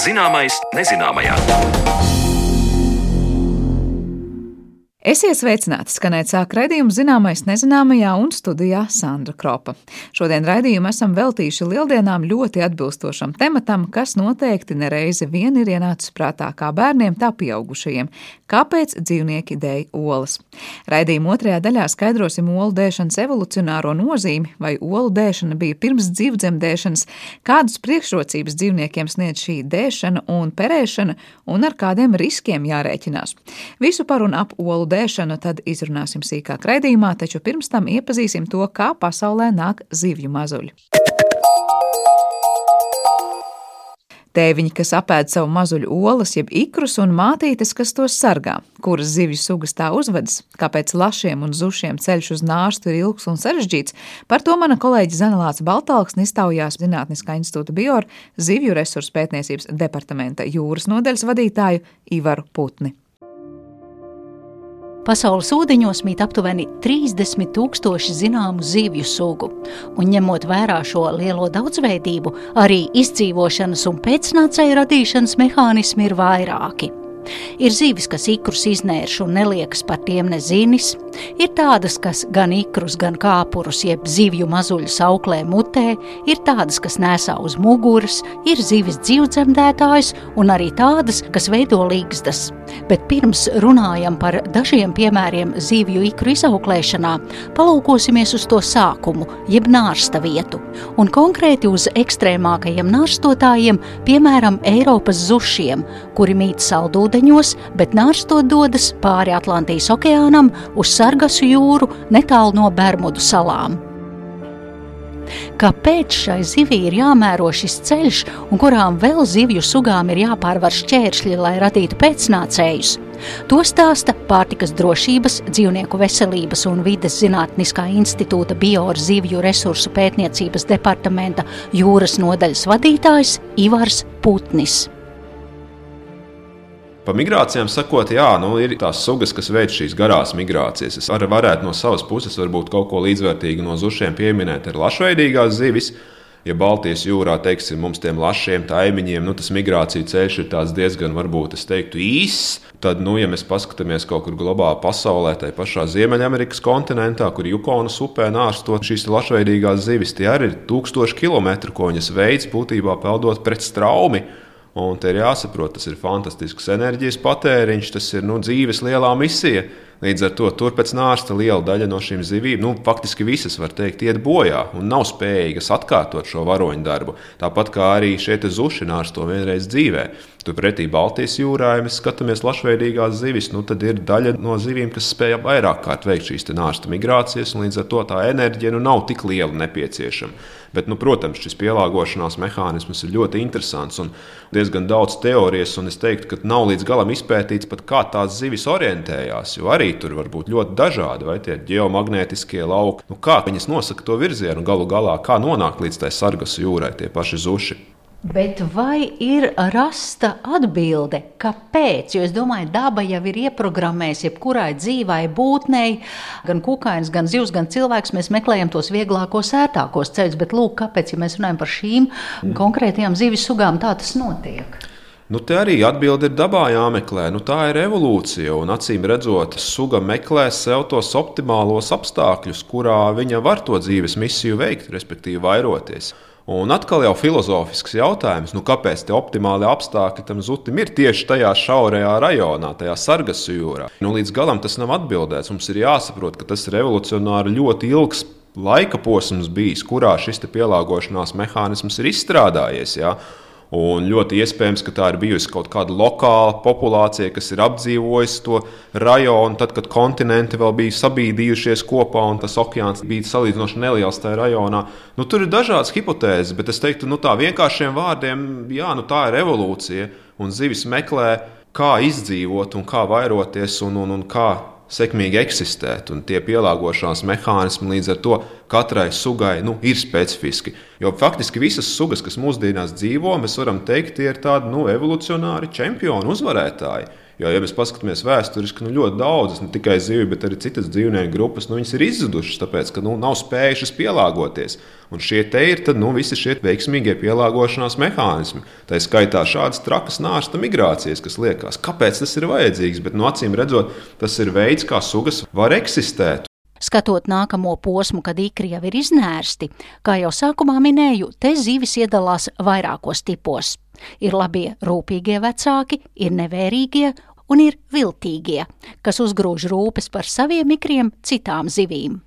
Zināmais nezināmajā. Esiet sveicināti! Skanēt sāk raidījumu zināmais nezināmajā un studijā Sandra Kropa. Šodien raidījumu esam veltījuši lieldienām ļoti atbilstošam tematam, kas noteikti nereizi vien ir ienācis prātā kā bērniem, tā pieaugušajiem. Kāpēc dzīvnieki dēja olas? Raidījuma otrajā daļā skaidrosim olu dēšanas evolucionāro nozīmi, vai olu dēšana bija pirms dzīvdzemdēšanas, kādas priekšrocības dzīvniekiem sniedz šī dēšana un perēšana, un ar kādiem riskiem jārēķinās. Visu par un ap olu dēšanu tad izrunāsim sīkāk raidījumā, taču pirms tam iepazīsim to, kā pasaulē nāk zivju mazuļi. Tēviņi, kas apēd savu mazuļu olas, jeb ikrus, un mātītes, kas tos sargā. Kuras zivju sugas tā uzvedas, kāpēc lašiem un zušiem ceļš uz nārstu ir ilgs un sarežģīts, par to mana kolēģe Zanelāts Baltālks iztaujās Zinātniskā institūta Bior zivju resursu pētniecības departamenta jūras nodaļas vadītāju Ivaru Putni. Pasaules ūdeņos mīt aptuveni 30 tūkstoši zināmu zivju sugu, un ņemot vērā šo lielo daudzveidību, arī izdzīvošanas un pēcnācēju radīšanas mehānismi ir vairāki. Ir zivis, kas ikrus iznērš un neliekas par tiem nezinis, ir tādas, kas gan ikrus, gan kāpurus, jeb zivju mazuļus auklē mutē, ir tādas, kas nesā uz muguras, ir zivis dzīvdzemdētājs un arī tādas, kas veido līgstas. Bet pirms runājam par dažiem piemēriem zivju ikru izauklēšanā, palūkosimies uz to sākumu, jeb nārsta vietu, un konkrēti uz ekstrēmākajiem nārstotājiem, piemēram, Eiropas zušiem, kuri mīt saldūdenī ūdeņos, bet nārstot dodas pāri Atlantijas okeānam uz Sargasu jūru netālu no Bermudu salām. Kāpēc šai zivij ir jāmēro šis ceļš, un kurām vēl zivju sugām ir jāpārvar šķēršļi, lai radītu pēcnācējus? To stāsta Pārtikas drošības, dzīvnieku veselības un vides zinātniskā institūta bioru zivju resursu pētniecības departamenta jūras nodaļas vadītājs Ivars Putnis. Pa migrācijām sakot, jā, nu, ir tās sugas, kas veic šīs garās migrācijas. Es arī varētu no savas puses varbūt kaut ko līdzvērtīgu no zušiem pieminēt ar lašveidīgās zivis. Ja Baltijas jūrā, teiksim, mums tiem lašiem taimiņiem, nu, tas migrāciju ceļš ir diezgan, varbūt, teiktu, īss, tad, nu, ja mēs paskatāmies kaut kur globālā pasaulē, tai pašā Ziemeļamerikas kontinentā, kur Jukonas upē nārstot šīs lašveidīgās zivis, tie arī ir tūkstoši kilometru, ko viņas veids būtībā peldot pret straumi. Un te ir jāsaprot, tas ir fantastisks enerģijas patēriņš, tas ir nu, dzīves lielā misija. Līdz ar to tur pēc nārsta liela daļa no šīm zivīm, nu, faktiski visas, var teikt, iet bojā un nav spējīgas atkārtot šo varoņu darbu. Tāpat kā arī šeit zuši nārsto vienreiz dzīvē. Turpretī Baltijas jūrā, ja mēs skatāmies lašveidīgās zivis, nu, tad ir daļa no zivīm, kas spēj vairāk kārt veikt šīs nārsta migrācijas, un līdz ar to tā enerģija nu, nav tik liela nepieciešama. Bet, nu, protams, šis pielāgošanās mehānisms ir ļoti interesants un diezgan daudz teorijas, un es teiktu, ka nav līdz galam izpētīts pat kā tās zivis orientējās, jo arī tur var būt ļoti dažādi, vai tie geomagnētiskie lauki, nu, kā viņas nosaka to virzienu, galu galā, kā nonākt līdz tai sargas jūrai, tie paši zuši. Bet vai ir rasta atbilde, kāpēc? Jo es domāju, daba jau ir ieprogrammējusi jebkurai dzīvai būtnei, gan kukainis, gan zivs, gan cilvēks. Mēs meklējam tos vieglākos, ērtākos ceļus. Bet, lūk, kāpēc, ja mēs runājam par šīm mm. konkrētajām zivis sugām, tā tas notiek? Nu, te arī atbilde ir dabā jāmeklē. Nu, tā ir evolūcija. Un acīm redzot, suga meklē sev tos optimālos apstākļus, kurā viņa var to dzīves misiju veikt, respektīvi vairoties. Un atkal jau filozofisks jautājums, nu, kāpēc tie optimāli apstākļi tam zutim ir tieši tajā šaurajā rajonā, tajā sargas jūrā. Nu, līdz galam tas nav atbildēts. Mums ir jāsaprot, ka tas ir revolucionāri ļoti ilgs laika posms bijis, kurā šis pielāgošanās mehānisms ir izstrādājies. Ja? Un ļoti iespējams, ka tā ir bijusi kaut kāda lokāla populācija, kas ir apdzīvojusi to rajonu, tad, kad kontinenti vēl bija sabīdījušies kopā un tas okeāns bija salīdzinoši neliels tajā rajonā. Nu, tur ir dažādas hipotēzes, bet es teiktu, nu, tā vienkāršiem vārdiem, jā, nu, tā ir evolūcija. Un zivis meklē, kā izdzīvot un kā vairoties un, un, un kā sekmīgi eksistēt, un tie pielāgošanās mehānismi līdz ar to katrai sugai nu, ir specifiski. Jo faktiski visas sugas, kas mūsdienās dzīvo, mēs varam teikt, tie ir tādi nu, evolucionāri čempioni, uzvarētāji. Jo, ja mēs paskatāmies vēsturiski, nu, ļoti daudzas, ne tikai zivs, bet arī citas dzīvnieku grupas, nu, ir izzudušas, tāpēc, ka nu, nav spējušas pielāgoties. Un šie te ir tad, nu, visi šie veiksmīgie pielāgošanās mehānismi. Tā ir skaitā šādas trakas nārsta migrācijas, kas liekas, kāpēc tas ir vajadzīgs. Bet, nu, acīm redzot, tas ir veids, kā sugas var eksistēt. Skatot nākamo posmu, kad ikri jau ir iznērsti, kā jau sākumā minēju, te zivis iedalās vairākos tipos. Ir labie, rūpīgie vecāki, ir nevērīgie un ir viltīgie, kas uzgrūž rūpes par saviem ikriem citām zivīm.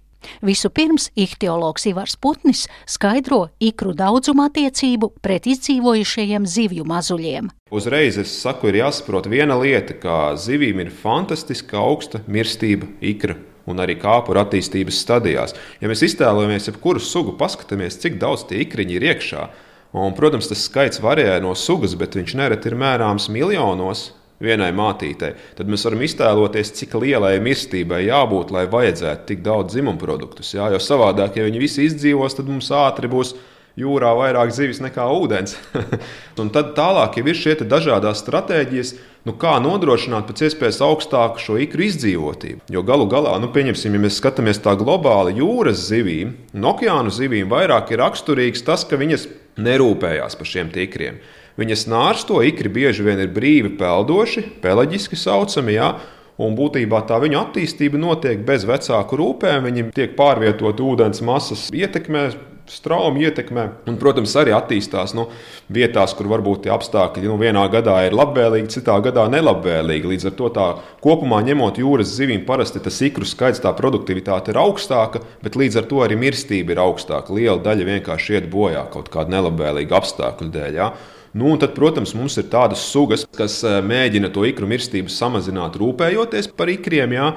Vispirms ihtiologs Ivars Putnis skaidro ikru daudzumu attiecību pret izdzīvojušajiem zivju mazuļiem. Uzreiz es saku, ir jāsaprot viena lieta, ka zivīm ir fantastiska augsta mirstība ikra un arī kāpuru attīstības stadijās. Ja mēs iztēlojamies jebkuru sugu, paskatāmies, cik daudz tie ikriņi ir iekšā. Un, protams, tas skaits varēja no sugas, bet viņš nereti ir mērāms miljonos vienai mātītei. Tad mēs varam iztēloties, cik lielai mirstībai jābūt, lai vajadzētu tik daudz dzimumu produktus. Jā? Jo savādāk, ja viņi visi izdzīvos, tad mums ātri būs jūrā vairāk zivis nekā ūdens. un tad tālāk jau ir šie dažādas stratēģijas, nu, kā nodrošināt pēc iespējas augstāku šo ikru izdzīvotību. Jo galu galā, nu, pieņemsim, ja mēs skatāmies tā globāli jūras zivīm, un okeānu zivīm vairāk ir raksturīgs tas, ka viņas nerūpējās par šiem tikriem. Viņas nārsto ikri bieži vien ir brīvi peldoši, peleģiski saucami. Jā, Un būtībā tā viņu attīstība notiek bez vecāku rūpēm. Viņi tiek pārvietoti ūdens masas ietekmē, strauji ietekmē. Un, protams, arī attīstās nu, vietās, kur varbūt tie apstākļi nu, vienā gadā ir labvēlīgi, citā gadā nelabvēlīgi. Līdz ar to tā kopumā ņemot jūras zivīm, parasti tas ikru skaits, tā produktivitāte ir augstāka, bet līdz ar to arī mirstība ir augstāka. Liela daļa vienkārši iet bojā kaut kāda nelabvēlīga apstākļu dēļ. Ja? Nu, tad, protams, mums ir tādas sugas, kas eh, mēģina to ikru mirstību samazināt, rūpējoties par ikriem. Jā.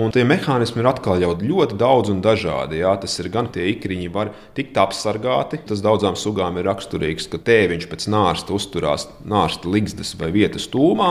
Un tie mehānismi ir atkal ļoti daudz un dažādi. Jā. Tas ir gan tie ikriņi, var tikt apsargāti. Tas daudzām sugām ir raksturīgs, ka tēviņš pēc nārsta uzturās nārsta ligzdas vai vietas tūmā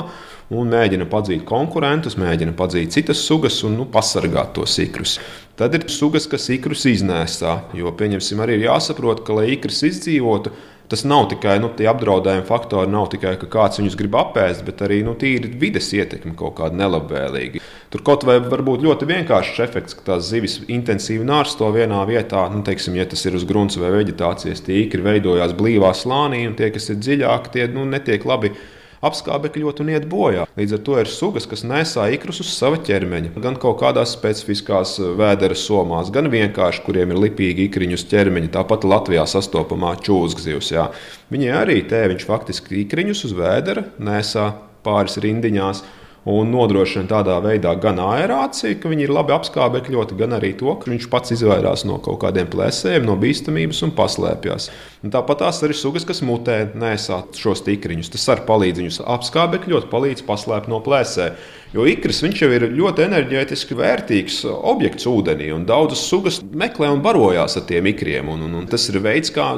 un mēģina padzīt konkurentus, mēģina padzīt citas sugas un nu, pasargāt tos ikrus. Tad ir sugas, kas ikrus iznēsā, jo, pieņemsim, arī ir jāsaprot, ka, lai ikrs izdzīvotu, tas nav tikai nu, tie apdraudējumi faktori, nav tikai ka kāds viņus grib apēst, bet arī nu, tīri vides ietekme kaut kāda nelabvēlīga. Tur kaut vai var būt ļoti vienkāršs efekts, ka tās zivis intensīvi nārsto vienā vietā. Nu, teiksim, ja tas ir uz grunts vai vegetācijas tīkli, veidojās blīvā slānī, un tie, kas ir dziļāki, tie nu, netiek labi apskābekļot un iet bojā. Līdz ar to ir sugas, kas nesā ikrus uz sava ķermeņa, gan kaut kādās specifiskās eh, vēdera somās, gan vienkārši, kuriem ir lipīgi ikriņu uz ķermeņa. Tāpat Latvijā sastopamā čūskas. Viņai arī tēviņš faktiski ikriņus uz vēdera nesā pāris rindiņās un nodrošina tādā veidā gan aerāciju, ka viņi ir labi apskābekļoti, gan arī to, ka viņš pats izvairās no kaut kādiem plēsējiem, no bīstamības un paslēpjas. Tāpat tās arī sugas, kas mutē, nesā šos tikriņus. Tas arī palīdz viņus apskābekļot, palīdz paslēpt no plēsēm. Jo ikrs jau ir ļoti enerģētiski vērtīgs objekts ūdenī, un daudzas sugas meklē un barojās ar tiem ikriem. Un, un, un tas ir veids, kā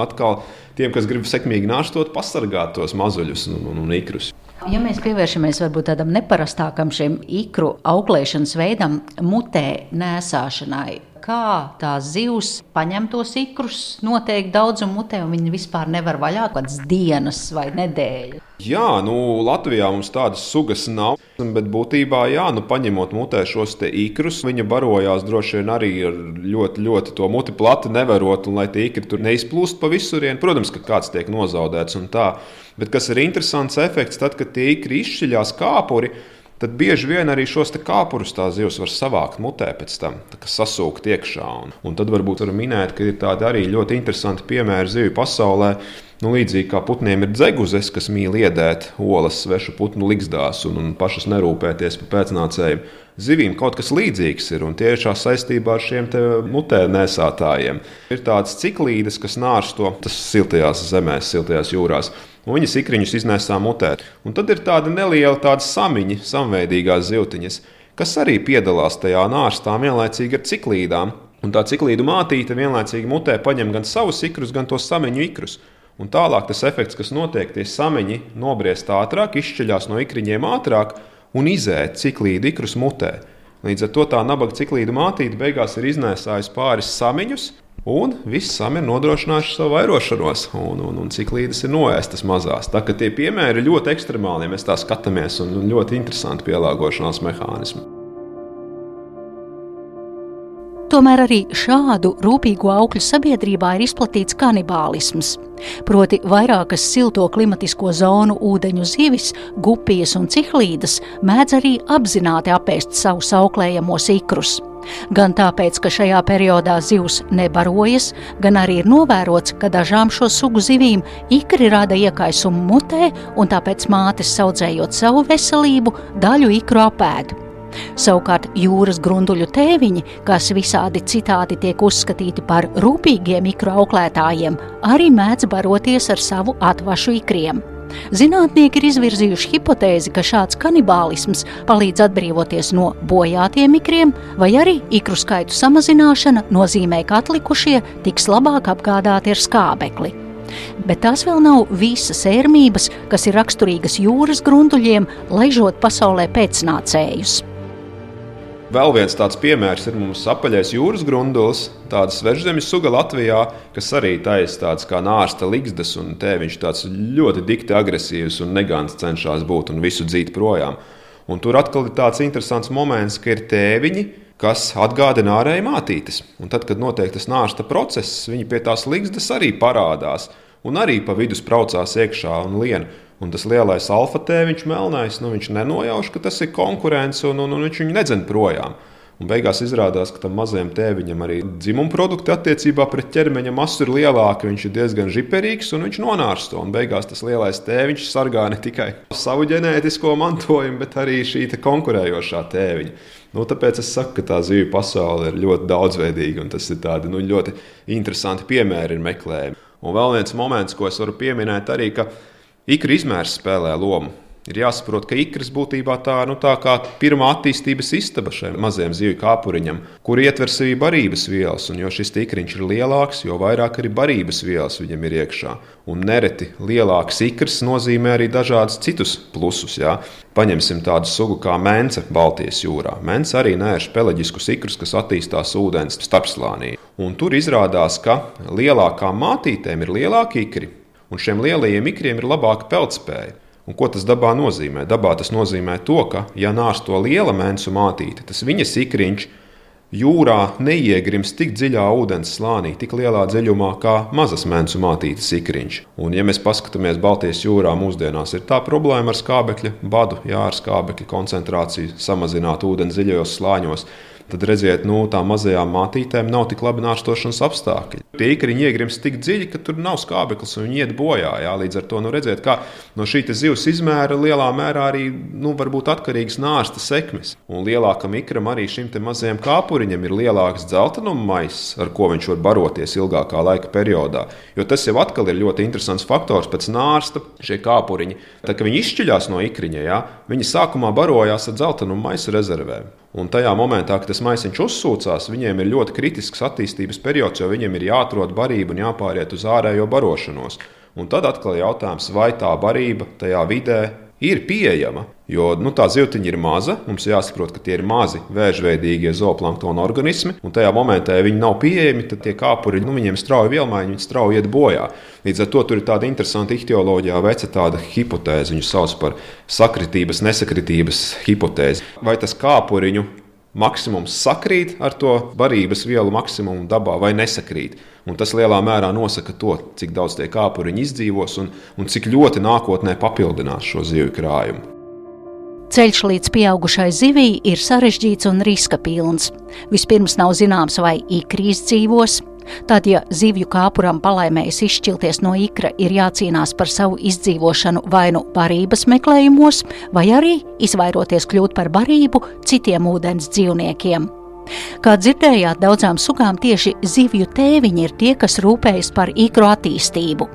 atkal tiem, kas grib sekmīgi nāštot, pasargāt tos mazuļus un, un, un ikrus. Ja mēs pievēršamies varbūt tādam neparastākam šim ikru auklēšanas veidam, mutē nēsāšanai, kā tās zivs paņem tos ikrus, noteikti daudzumu mutē, un viņi vispār nevar vaļā kaut kādas dienas vai nedēļas. Jā, nu, Latvijā mums tādas sugas nav. Bet būtībā, jā, nu, paņemot mutē šos ikrus, viņa barojās droši vien arī ar ļoti, ļoti to muti plati nevarot, un lai tie ikri tur neizplūst pa visurienu. Protams, ka kāds tiek nozaudēts un tā. Bet kas ir interesants efekts, tad, kad tie ikri izšķiļās kāpuri, tad bieži vien arī šos kāpurus tā zivs var savākt mutē pēc tam, sasūkt iekšā. Un, un tad varbūt var minēt, ka ir tādi arī ļoti interesanti piemēri zivju pasaulē. Nu, līdzīgi kā putniem ir dzeguzes, kas mīl iedēt olas svešu putnu ligzdās un, un pašas nerūpēties par pēcnācējiem. Zivīm kaut kas līdzīgs ir, un tiešā saistībā ar šiem mutē nesātājiem ir tādas ciklīdes, kas nārsto tas siltajās zemēs, siltajās jūrās un viņas ikriņus iznēsā mutē. Un tad ir tāda neliela tāda samiņa, samveidīgās zivtiņas, kas arī piedalās tajā nārstā vienlaicīgi ar ciklīdām. Un tā ciklīdu mātīte vienlaicīgi mutē paņem gan savus ikrus, gan to samiņu ikrus. Un tālāk tas efekts, kas notiek, tie samiņi nobriest ātrāk, izšķiļās no ikriņiem ātrāk un izēt ciklīdu ikrus mutē. Līdz ar to tā nabaga ciklīdu mātīte beigās ir iznēsājusi pāris samiņus, Un viss sam ir nodrošinājuši savu vairošanos, un, un, un cik līdzi ir noēstas mazās. Tā kā tie piemēri ir ļoti ekstremāli, ja mēs tā skatāmies, un ļoti interesanti pielāgošanās mehānismi. Tomēr arī šādu rūpīgu augļu sabiedrībā ir izplatīts kanibālisms. Proti, vairākas silto klimatisko zonu ūdeņu zivis, gupijas un cihlīdas mēdz arī apzināti apēst savus auklējamos ikrus. Gan tāpēc, ka šajā periodā zivs nebarojas, gan arī ir novērots, ka dažām šo sugu zivīm ikri rada iekaisumu mutē, un tāpēc mātes audzējot savu veselību, daļu ikru apēdu. Savukārt jūras grunduļu tēviņi, kas visādi citādi tiek uzskatīti par rūpīgiem ikru auklētājiem, arī mēdz baroties ar savu atvašu ikriem. Zinātnieki ir izvirzījuši hipotēzi, ka šāds kanibālisms palīdz atbrīvoties no bojātiem ikriem, vai arī ikru skaitu samazināšana nozīmē, ka atlikušie tiks labāk apgādāti ar skābekli. Bet tās vēl nav visas ērmības, kas ir raksturīgas jūras grunduļiem, laižot pasaulē pēcnācējus. Vēl viens tāds piemērs ir mums apaļais jūras grundulis, tāda svežzemes suga Latvijā, kas arī taisa tādas kā nārsta ligzdas, un te viņš tāds ļoti dikti agresīvs un negants cenšas būt un visu dzīt projām. Un tur atkal ir tāds interesants moments, ka ir tēviņi, kas atgādina ārēji mātītes. Un tad, kad notiek tas nārsta process, viņi pie tās ligzdas arī parādās un arī pa vidu spraucās iekšā un liena. Un tas lielais alfa tēviņš, melnais, nu, viņš nenojauš, ka tas ir konkurence, un, un, un viņš viņu nedzen projām. Un beigās izrādās, ka tam mazajam tēviņam arī dzimuma produkti attiecībā pret ķermeņa masu ir lielāki. Viņš ir diezgan žiperīgs un viņš nonārs to. Un beigās tas lielais tēviņš sargā ne tikai savu ģenētisko mantojumu, bet arī šī konkurējošā tēviņa. Nu, tāpēc es saku, ka tā zivju pasaule ir ļoti daudzveidīga un tas ir tādi, nu, ļoti interesanti piemēri meklējumi. Un vēl viens moments, ko es varu pieminēt, arī, ka Ikra izmērs spēlē lomu. Ir jāsaprot, ka ikras būtībā tā, nu, tā kā pirmā attīstības istaba šiem maziem zivju kāpuriņam, kur ietver sevī barības vielas. Un, jo šis ikriņš ir lielāks, jo vairāk arī barības vielas viņam ir iekšā. Un nereti lielāks ikrs nozīmē arī dažādus citus plusus. Jā. Paņemsim tādu sugu kā mence Baltijas jūrā. Mence arī nērš peleģiskus ikrus, kas attīstās ūdens starpslānī. Un tur izrādās, ka lielākām mātītēm ir lielāki ikri un šiem lielajiem ikriem ir labāka peldspēja. Un ko tas dabā nozīmē? Dabā tas nozīmē to, ka, ja nārs to liela mēnesu mātīte, tas viņas ikriņš jūrā neiegrims tik dziļā ūdens slānī, tik lielā dziļumā kā mazas mēnesu mātītes ikriņš. Un, ja mēs paskatāmies Baltijas jūrā, mūsdienās ir tā problēma ar skābekļa badu, jā, ar skābekļa koncentrāciju, samazināt ūdeni dziļajos slāņos tad redziet, nu, tām mazajām mātītēm nav tik labi nārstošanas apstākļi. Tie ikriņi iegrimst tik dziļi, ka tur nav skābeklis un viņi iet bojā. Jā. Līdz ar to nu, redziet, kā no šī zivs izmēra lielā mērā arī nu, atkarīgs nārsta sekmes. Un lielākam ikram arī šim mazajam kāpuriņam ir lielāks dzeltenuma maiss, ar ko viņš var baroties ilgākā laika periodā. Jo tas jau atkal ir ļoti interesants faktors pēc nārsta. Šie kāpuriņi, tad, kad viņi izšķiļās no ikriņa, jā, viņi sākumā barojās ar dzeltenuma maisu rezervēm. Un tajā momentā, kad tas maisiņš uzsūcās, viņiem ir ļoti kritisks attīstības periods, jo viņiem ir jāatrod barība un jāpāriet uz ārējo barošanos. Un tad atkal ir jautājums, vai tā barība tajā vidē ir pieejama. Jo nu, tā zivtiņa ir maza, mums jāsaprot, ka tie ir mazi vēžveidīgie zooplanktona organismi, un tajā momentā, ja viņi nav pieejami, tad tie kāpuri nu, viņiem strauji vielmaiņi, viņi strauji iet bojā. Līdz ar to tur ir tāda interesanta ihtioloģijā veca tāda hipotēze, viņu sauc par sakritības, nesakritības hipotēzi. Vai tas kāpuriņu maksimums sakrīt ar to barības vielu maksimumu dabā vai nesakrīt. Un tas lielā mērā nosaka to, cik daudz tie kāpuriņi izdzīvos un, un cik ļoti nākotnē papildinās šo zivju krājumu. Ceļš līdz pieaugušai zivij ir sarežģīts un riska pilns. Vispirms nav zināms, vai ikrīs dzīvos. Tad, ja zivju kāpuram palaimējas izšķilties no ikra, ir jācīnās par savu izdzīvošanu vai nu barības meklējumos, vai arī izvairoties kļūt par barību citiem ūdens dzīvniekiem. Kā dzirdējāt, daudzām sugām tieši zivju tēviņi ir tie, kas rūpējas par īkru attīstību.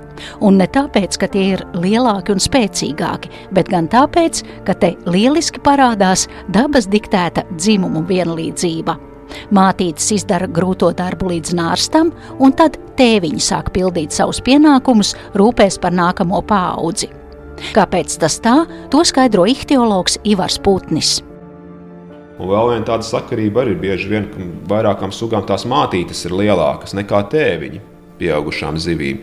Un ne tāpēc, ka tie ir lielāki un spēcīgāki, bet gan tāpēc, ka te lieliski parādās dabas diktēta dzimumu vienlīdzība. Mātītes izdara grūto darbu līdz nārstam, un tad tēviņi sāk pildīt savus pienākumus, rūpēs par nākamo paudzi. Kāpēc tas tā, to skaidro ihtiologs Ivars Putnis. Un vēl viena tāda sakarība arī bieži vien, ka vairākām sugām tās mātītes ir lielākas nekā tēviņi pieaugušām zivīm.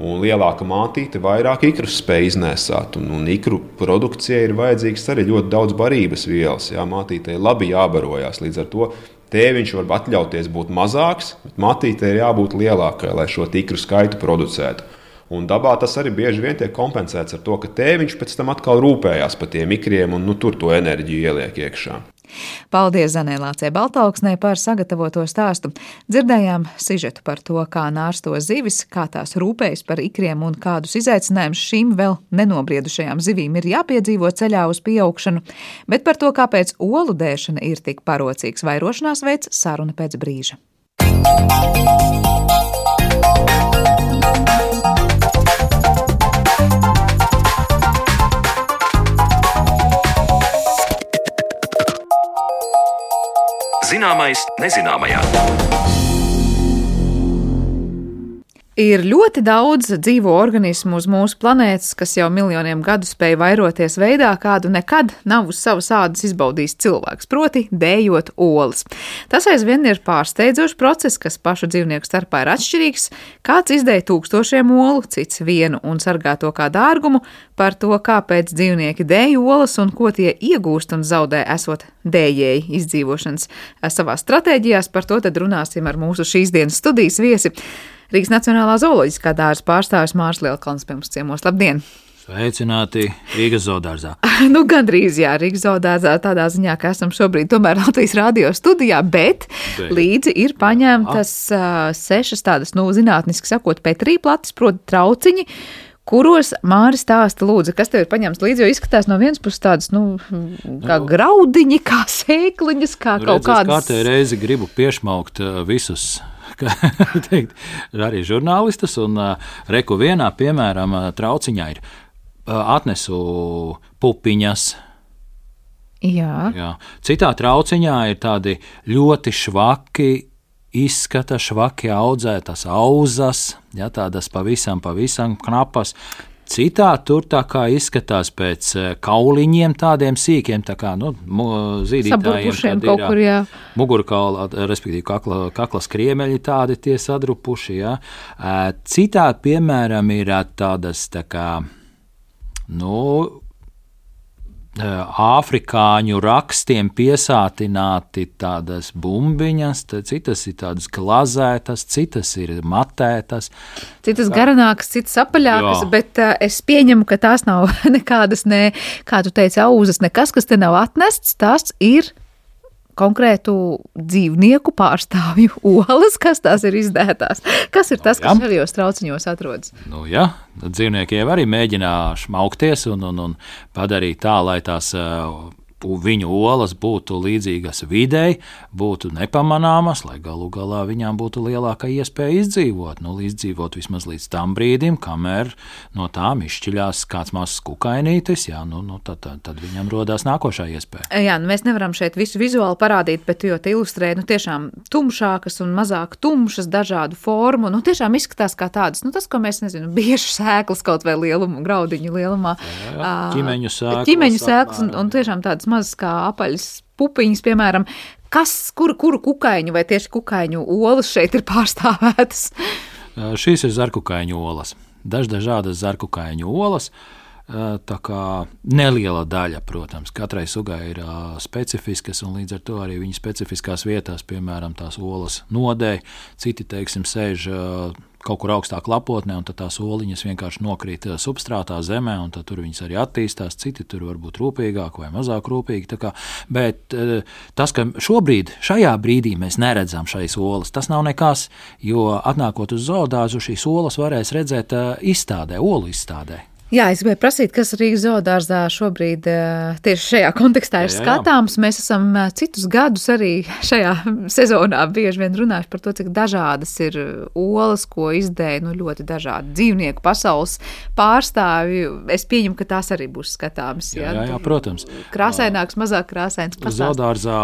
Un lielāka mātīte vairāk ikru spēj iznēsāt. Un, un ikru produkcijai ir vajadzīgs arī ļoti daudz barības vielas. Jā, mātītei labi jābarojās. Līdz ar to tēviņš var atļauties būt mazāks, bet mātītei ir jābūt lielākai, lai šo ikru skaitu producētu. Un dabā tas arī bieži vien tiek kompensēts ar to, ka tēviņš pēc tam atkal rūpējās par tiem ikriem un nu, tur to enerģiju ieliek iekšā. Paldies Zanēlācei Baltāksnē par sagatavoto stāstu. Dzirdējām sižetu par to, kā nārsto zivis, kā tās rūpējas par ikriem un kādus izaicinājumus šīm vēl nenobriedušajām zivīm ir jāpiedzīvo ceļā uz pieaugšanu, bet par to, kāpēc olu dēšana ir tik parocīgs vairošanās veids, saruna pēc brīža. Zināmais nezināmajā. Ir ļoti daudz dzīvo organismu uz mūsu planētas, kas jau miljoniem gadu spēj vairoties veidā, kādu nekad nav uz savas ādas izbaudījis cilvēks, proti, dējot olas. Tas aizvien ir pārsteidzošs process, kas pašu dzīvnieku starpā ir atšķirīgs. Kāds izdēja tūkstošiem olu, cits vienu un sargā to kā dārgumu, par to, kāpēc dzīvnieki dēj olas un ko tie iegūst un zaudē, esot dējēji izdzīvošanas savā stratēģijās. Par to tad runāsim ar mūsu šīs dienas studijas viesi. Rīgas Nacionālā zooloģiskā dārza pārstāvis Mārs Lielkalns pie mums ciemos. Labdien! Sveicināti Rīgas zoodārzā. nu, gandrīz, jā, Rīgas zoodārzā tādā ziņā, ka esam šobrīd tomēr Latvijas radio studijā, bet, bet. līdzi ir paņemtas uh, sešas tādas, nu, zinātniski sakot, petrīplates, proti trauciņi, kuros Māris stāsta, lūdzu, kas tev ir paņemts līdzi, jo izskatās no vienas puses tādas, nu, kā nu, graudiņi, kā sēkliņas, kā nu, kaut kādas. Kārtē reizi gribu piešmaukt visus teikt, arī žurnālistus. Un uh, reku vienā, piemēram, trauciņā ir uh, atnesu pupiņas. Jā. Jā. Citā trauciņā ir tādi ļoti švaki izskata švaki audzētas auzas, ja, tādas pavisam, pavisam knapas. Citā tur tā kā izskatās pēc eh, kauliņiem, tādiem sīkiem, tā kā nu, zīdītājiem. Kaut kur, jā. Mugurkaula, respektīvi kakla, kaklas kriemeļi tādi tie sadrupuši, jā. Citā, piemēram, ir tādas tā kā, nu, afrikāņu rakstiem piesātināti tādas bumbiņas, citas ir tādas glazētas, citas ir matētas. Citas garanākas, citas apaļākas, Jā. bet uh, es pieņemu, ka tās nav nekādas, ne, kā tu teici, auzas, nekas, kas te nav atnests, tās ir konkrētu dzīvnieku pārstāvju olas, kas tās ir izdētās. Kas ir tas, kas no, šajos trauciņos atrodas? Nu, jā, dzīvnieki jau arī mēģina šmaukties un, un, un padarīt tā, lai tās uh, viņu olas būtu līdzīgas videi, būtu nepamanāmas, lai galu galā viņām būtu lielāka iespēja izdzīvot. Nu, izdzīvot vismaz līdz tam brīdim, kamēr no tām izšķiļās kāds mazs kukainītis, jā, nu, nu, tad, tad, tad viņam rodās nākošā iespēja. Jā, nu, mēs nevaram šeit visu vizuāli parādīt, bet jo te ilustrē nu, tiešām tumšākas un mazāk tumšas, dažādu formu. Nu, tiešām izskatās kā tādas, nu, tas, ko mēs nezinām, bieži sēklas kaut vai lielumu, graudiņu lielumā. Jā, jā, ķimeņu sēklas. Ķimeņu sēklas un, un tiešām tādas mazas kā apaļas pupiņas, piemēram. Kas, kuru, kuru kukaiņu vai tieši kukaiņu olas šeit ir pārstāvētas? Šīs ir zarkukaiņu olas. Dažādas zarkukaiņu olas. Kā neliela daļa, protams, katrai sugai ir uh, specifiskas, un līdz ar to arī viņa specifiskās vietās, piemēram, tās olas nodēļ. Citi, teiksim, sēž uh, kaut kur augstāk lapotnē, un tās oliņas vienkārši nokrīt eh, substrātā zemē, un tur viņas arī attīstās. Citi tur var būt rūpīgāki vai mazāk rūpīgi. Kā, bet eh, tas, ka šobrīd, šajā brīdī mēs neredzam šīs olas, tas nav nekas, jo atnākot uz zoodāzu, šīs olas varēs redzēt eh, izstādē, olu izstādē. Jā, es gribēju prasīt, kas Rīgas zoodārzā šobrīd eh, tieši šajā kontekstā ir jā, jā. skatāms. Mēs esam eh, citus gadus arī šajā sezonā bieži vien runājuši par to, cik dažādas ir olas, ko izdēja nu, ļoti dažādi dzīvnieku pasaules pārstāvji. Es pieņemu, ka tās arī būs skatāmas. Jā, jā, jā protams. Krāsaināks, mazāk krāsains. Zoodārzā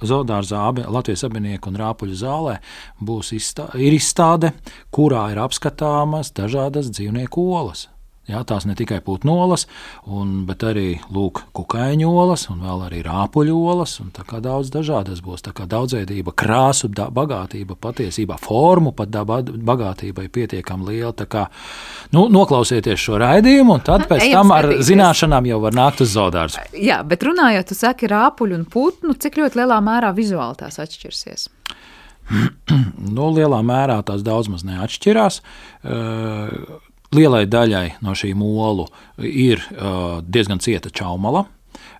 Zoodārzā Latvijas abinieku un rāpuļu zālē būs izstā, izstāde, kurā ir apskatāmas dažādas dzīvnieku olas. Jā, tās ne tikai putnolas, un, bet arī lūk, kukaiņolas, un vēl arī rāpuļolas. Tā kā daudz dažādas būs. Tā kā daudzveidība, krāsu da, bagātība, patiesībā formu pat da, bagātība ir pietiekami liela. Tā kā nu, noklausieties šo raidījumu, un tad pēc Ejam tam ar skatīties. zināšanām jau var nākt uz zaudārus. Jā, bet runājot, tu saki rāpuļu un putnu, cik ļoti lielā mērā vizuāli tās atšķirsies? nu, lielā mērā tās daudz maz neatšķirās. Uh, lielai daļai no šīm olu ir uh, diezgan cieta čaumala.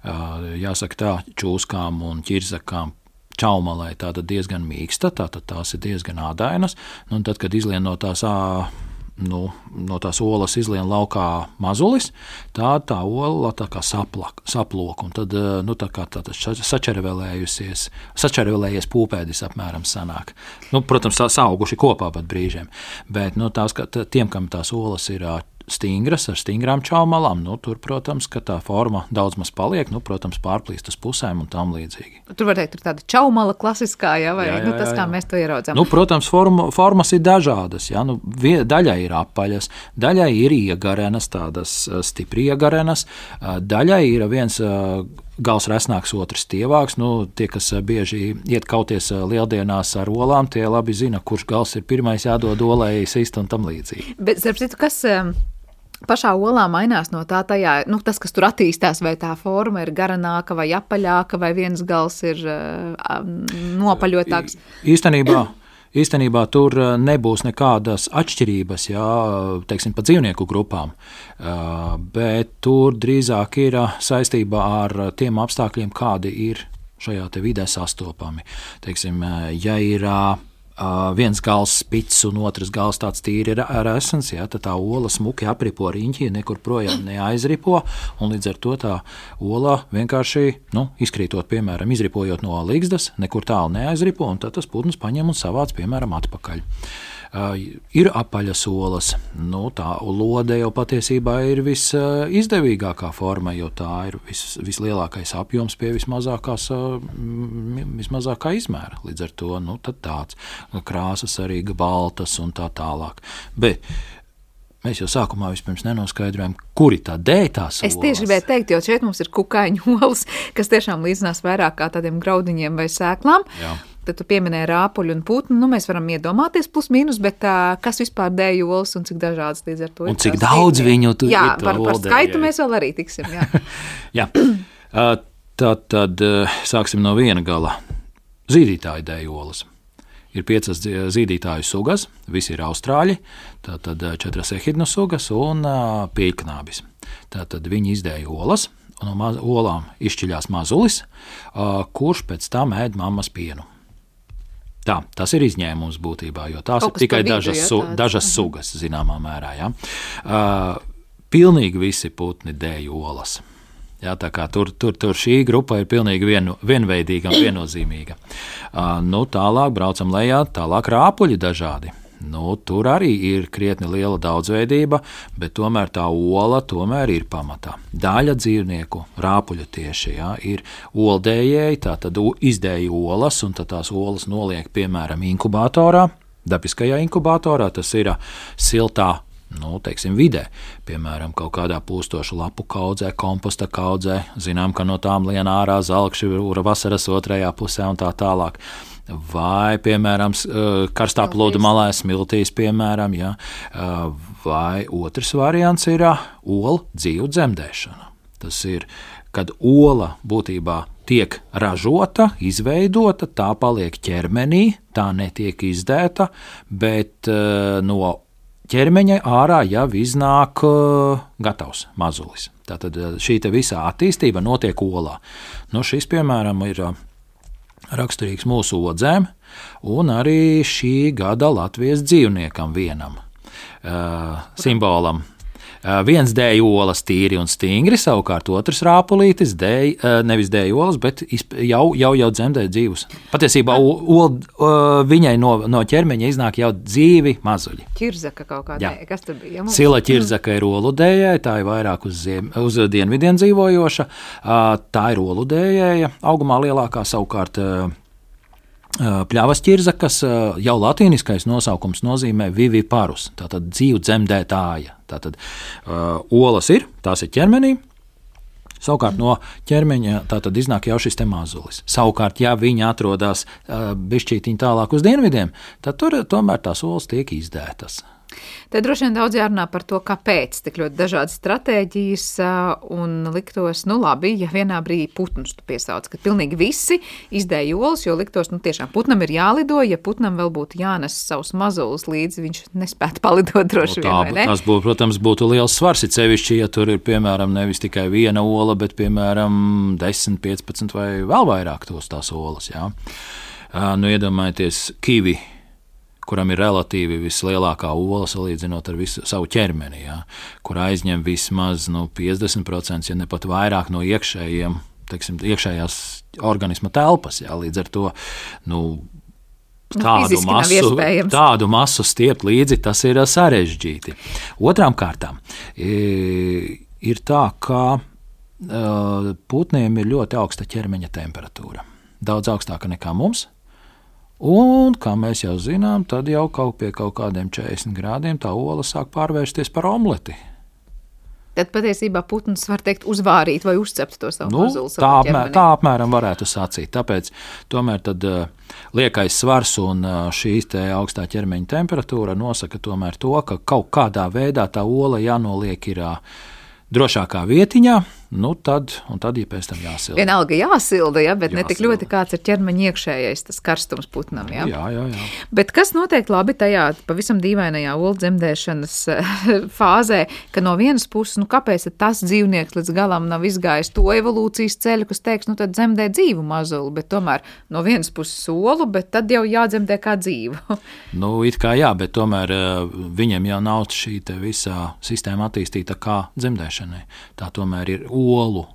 Uh, jāsaka, tā čūskām un ķirzakām čaumalai tāda diezgan mīksta, tātad tās ir diezgan ādainas. Nu, tad, kad izlien no tās uh, nu, no tās olas izlien laukā mazulis, tā tā ola tā kā saplak, saplok, un tad, eh, nu, tā kā tā sačervelējusies, sačervelējies pūpēdis apmēram sanāk. Nu, protams, sauguši kopā pat brīžiem, bet, nu, tās, ka, tiem, kam tās olas ir stingras ar stingrām čaumalām, nu, tur, protams, tā forma daudz maz paliek, nu, protams, pārplīst uz pusēm un tam līdzīgi. Tur var teikt, ir tāda čaumala klasiskā, ja, vai jā, jā, nu, tas, jā, jā. kā mēs to ieraudzām. Nu, protams, forma, formas ir dažādas. Ja, nu, daļai ir apaļas, daļai ir iegarenas, tādas stipri iegarenas, daļai ir viens gals resnāks, otrs tievāks. Nu, tie, kas bieži iet kauties lieldienās ar olām, tie labi zina, kurš gals ir pirmais jādod olai, sist un tam līdzīgi. Bet, starp citu, kas pašā olā mainās no tā, tajā, nu, tas, kas tur attīstās, vai tā forma ir garanāka vai apaļāka, vai viens gals ir uh, nopaļotāks. Īstenībā. Īstenībā tur nebūs nekādas atšķirības, jā, teiksim, pa dzīvnieku grupām, bet tur drīzāk ir saistībā ar tiem apstākļiem, kādi ir šajā vidē sastopami. Teiksim, ja ir Uh, viens gals spits un otrs gals tāds tīri ar esens, ja, tad tā ola smuki apripo riņķi, nekur projām neaizripo, un līdz ar to tā ola vienkārši, nu, izkrītot, piemēram, izripojot no līgzdas, nekur tālu neaizripo, un tad tas putns paņem un savāc, piemēram, atpakaļ. Ir apaļas olas. Nu, tā lode jau patiesībā ir visizdevīgākā forma, jo tā ir vis, vislielākais apjoms pie vismazākās, vismazākā izmēra. Līdz ar to nu, tāds krāsas arī baltas un tā tālāk. Bet, Mēs jau sākumā nenoskaidrojām, kur ir tā dētās. Es tieši gribēju teikt, jo šeit mums ir kukaiņu olas, kas tiešām līdzinās vairāk kā tādiem graudiņiem vai sēklām. Jā. Tad tu pieminēji rāpuļu un putnu. Nu, mēs varam iedomāties, plus mīnus, bet uh, kas vispār dēļ olas un cik dažādas līdz ar to un ir. Cik daudz viņu tur ir? Jā, par, par skaitu mēs vēl arī tiksim. Jā, jā. Uh, tad, tad sāksim no viena gala. Zīdītāji dēļ olas. Ir piecas zīdītāju sugas, visi ir austrāļi, tātad četras ehidnu sugas un pīknābis. Tātad viņi izdēja olas, un no olām izšķiļās mazulis, kurš pēc tam ēd mammas pienu. Tā, tas ir izņēmums būtībā, jo tās Kaut ir tikai vidu, dažas, su, dažas sugas, zināmā mērā. Ja. Uh, pilnīgi visi putni dēļ olas. Ja, tur, tur, tur šī grupa ir pilnīgi vienu, vienveidīga un viennozīmīga. Uh, nu, tālāk braucam lejā, tālāk rāpuļi dažādi. Nu, tur arī ir krietni liela daudzveidība, bet tomēr tā ola tomēr ir pamatā. Daļa dzīvnieku, rāpuļu tieši, ja, ir oldējēji, tātad izdēja olas, un tās olas noliek piemēram inkubatorā, dabiskajā inkubatorā, tas ir siltā nu, teiksim, vidē. Piemēram, kaut kādā pūstošu lapu kaudzē, komposta kaudzē. Zinām, ka no tām lien ārā zelkšķi ir vasaras otrajā pusē un tā tālāk vai, piemēram, karstā plūdu malā smiltīs, piemēram, ja, vai otrs variants ir olu dzīvu dzemdēšana. Tas ir, kad ola būtībā tiek ražota, izveidota, tā paliek ķermenī, tā netiek izdēta, bet no ķermeņa ārā jau iznāk gatavs mazulis. Tātad šī visa attīstība notiek olā. Nu, šis, piemēram, ir raksturīgs mūsu odzēm un arī šī gada Latvijas dzīvniekam vienam uh, simbolam. Uh, viens dēļ olas tīri un stingri, savukārt otrs rāpulītis dēļ, uh, nevis dēļ olas, bet jau, jau, jau dzemdē dzīvus. Patiesībā ol, uh, viņai no, no ķermeņa iznāk jau dzīvi mazuļi. Čirzaka kaut kāda. Kas tur bija? Mums? Sila čirzaka ir olu dējēja, tā ir vairāk uz, ziem, uz dienvidiem dzīvojoša. Tā ir olu dējēja, augumā lielākā savukārt Pļavas ķirza, kas jau latīniskais nosaukums nozīmē viviparus, tātad dzīvu dzemdētāja. Tātad uh, olas ir, tās ir ķermenī, Savukārt no ķermeņa tad iznāk jau šis mazulis. Savukārt, ja viņi atrodas uh, bišķītiņā tālāk uz dienvidiem, tad tur tomēr tās olas tiek izdētas. Te droši vien daudz jārunā par to, kāpēc tik ļoti dažādas stratēģijas un liktos, nu labi, ja vienā brīdī putnus piesauc, ka pilnīgi visi izdēja olas, jo liktos, nu tiešām putnam ir jālido, ja putnam vēl būtu jānes savus mazulis līdzi, viņš nespētu palidot droši no, vien. Tas, būtu, protams, būtu liels svars, it sevišķi, ja tur ir, piemēram, nevis tikai viena ola, bet, piemēram, 10, 15 vai vēl vairāk tos tās olas, jā. Nu, iedomājieties, kivi kuram ir relatīvi vislielākā ola salīdzinot ar visu savu ķermeni, ja, kur aizņem vismaz nu, 50%, ja ne pat vairāk no iekšējiem, teiksim, iekšējās organisma telpas. Ja, līdz ar to nu, Nu, tādu masu, tādu masu stiept līdzi, tas ir sarežģīti. Otrām kārtām ir tā, ka putniem ir ļoti augsta ķermeņa temperatūra. Daudz augstāka nekā mums. Un, kā mēs jau zinām, tad jau kaut pie kaut kādiem 40 grādiem tā ola sāk pārvērsties par omleti. Tad patiesībā putns var teikt, uzvārīt vai uzcept to savu nu, mazuli. Tā, apmēr, tā apmēram varētu sacīt. Tāpēc tomēr tad, uh, liekais svars un uh, šīs augstā ķermeņa temperatūra nosaka to, ka kaut kādā veidā tā ola jānoliek ir uh, drošākā vietiņā, nu tad, tad ja pēc tam jāsilda. Vienalga jāsilda, ja, bet jāsilda. ne tik ļoti kāds ir ķermeņa iekšējais tas karstums putnam. Ja? Jā, jā, jā. Bet kas notiek labi tajā pavisam dīvainajā olu dzemdēšanas fāzē, ka no vienas puses, nu kāpēc tas dzīvnieks līdz galam nav izgājis to evolūcijas ceļu, kas teiks, nu tad dzemdē dzīvu mazuli, bet tomēr no vienas puses solu, bet tad jau jādzemdē kā dzīvu. nu, it kā jā, bet tomēr uh, viņiem jau nav šī visā sistēma attīstīta kā dzemdēšanai. Tā tomēr ir olu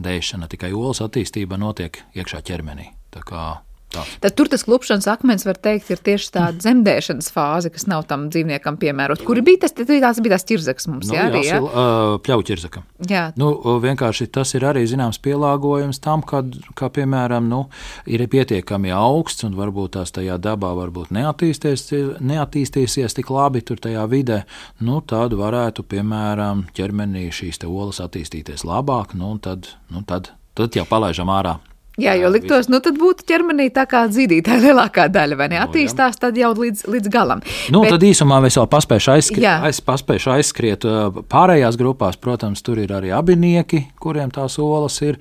dēšana, tikai olas attīstība notiek iekšā ķermenī. Tā kā Tā. Tad tur tas klupšanas akmens, var teikt, ir tieši tā dzemdēšanas fāze, kas nav tam dzīvniekam piemērota. Kur bija tas? Tas bija tās ķirzaks mums, nu, jā, arī. Jā, uh, pļauķirzaka. Jā. Nu, vienkārši tas ir arī zināms pielāgojums tam, kad, kā piemēram, nu, ir pietiekami augsts un varbūt tās tajā dabā varbūt neattīstīsies, neattīstīsies tik labi tur tajā vidē, nu, tad varētu, piemēram, ķermenī šīs olas attīstīties labāk, nu, un tad, nu, tad, tad jau palaižam ārā Jā, jo liktos, nu tad būtu ķermenī tā kā dzīvītāja lielākā daļa, vai ne? Attīstās tad jau līdz, līdz galam. Nu, Bet, tad īsumā es vēl paspēju aizskriet, aiz, paspēju aizskriet pārējās grupās. Protams, tur ir arī abinieki, kuriem tās olas ir.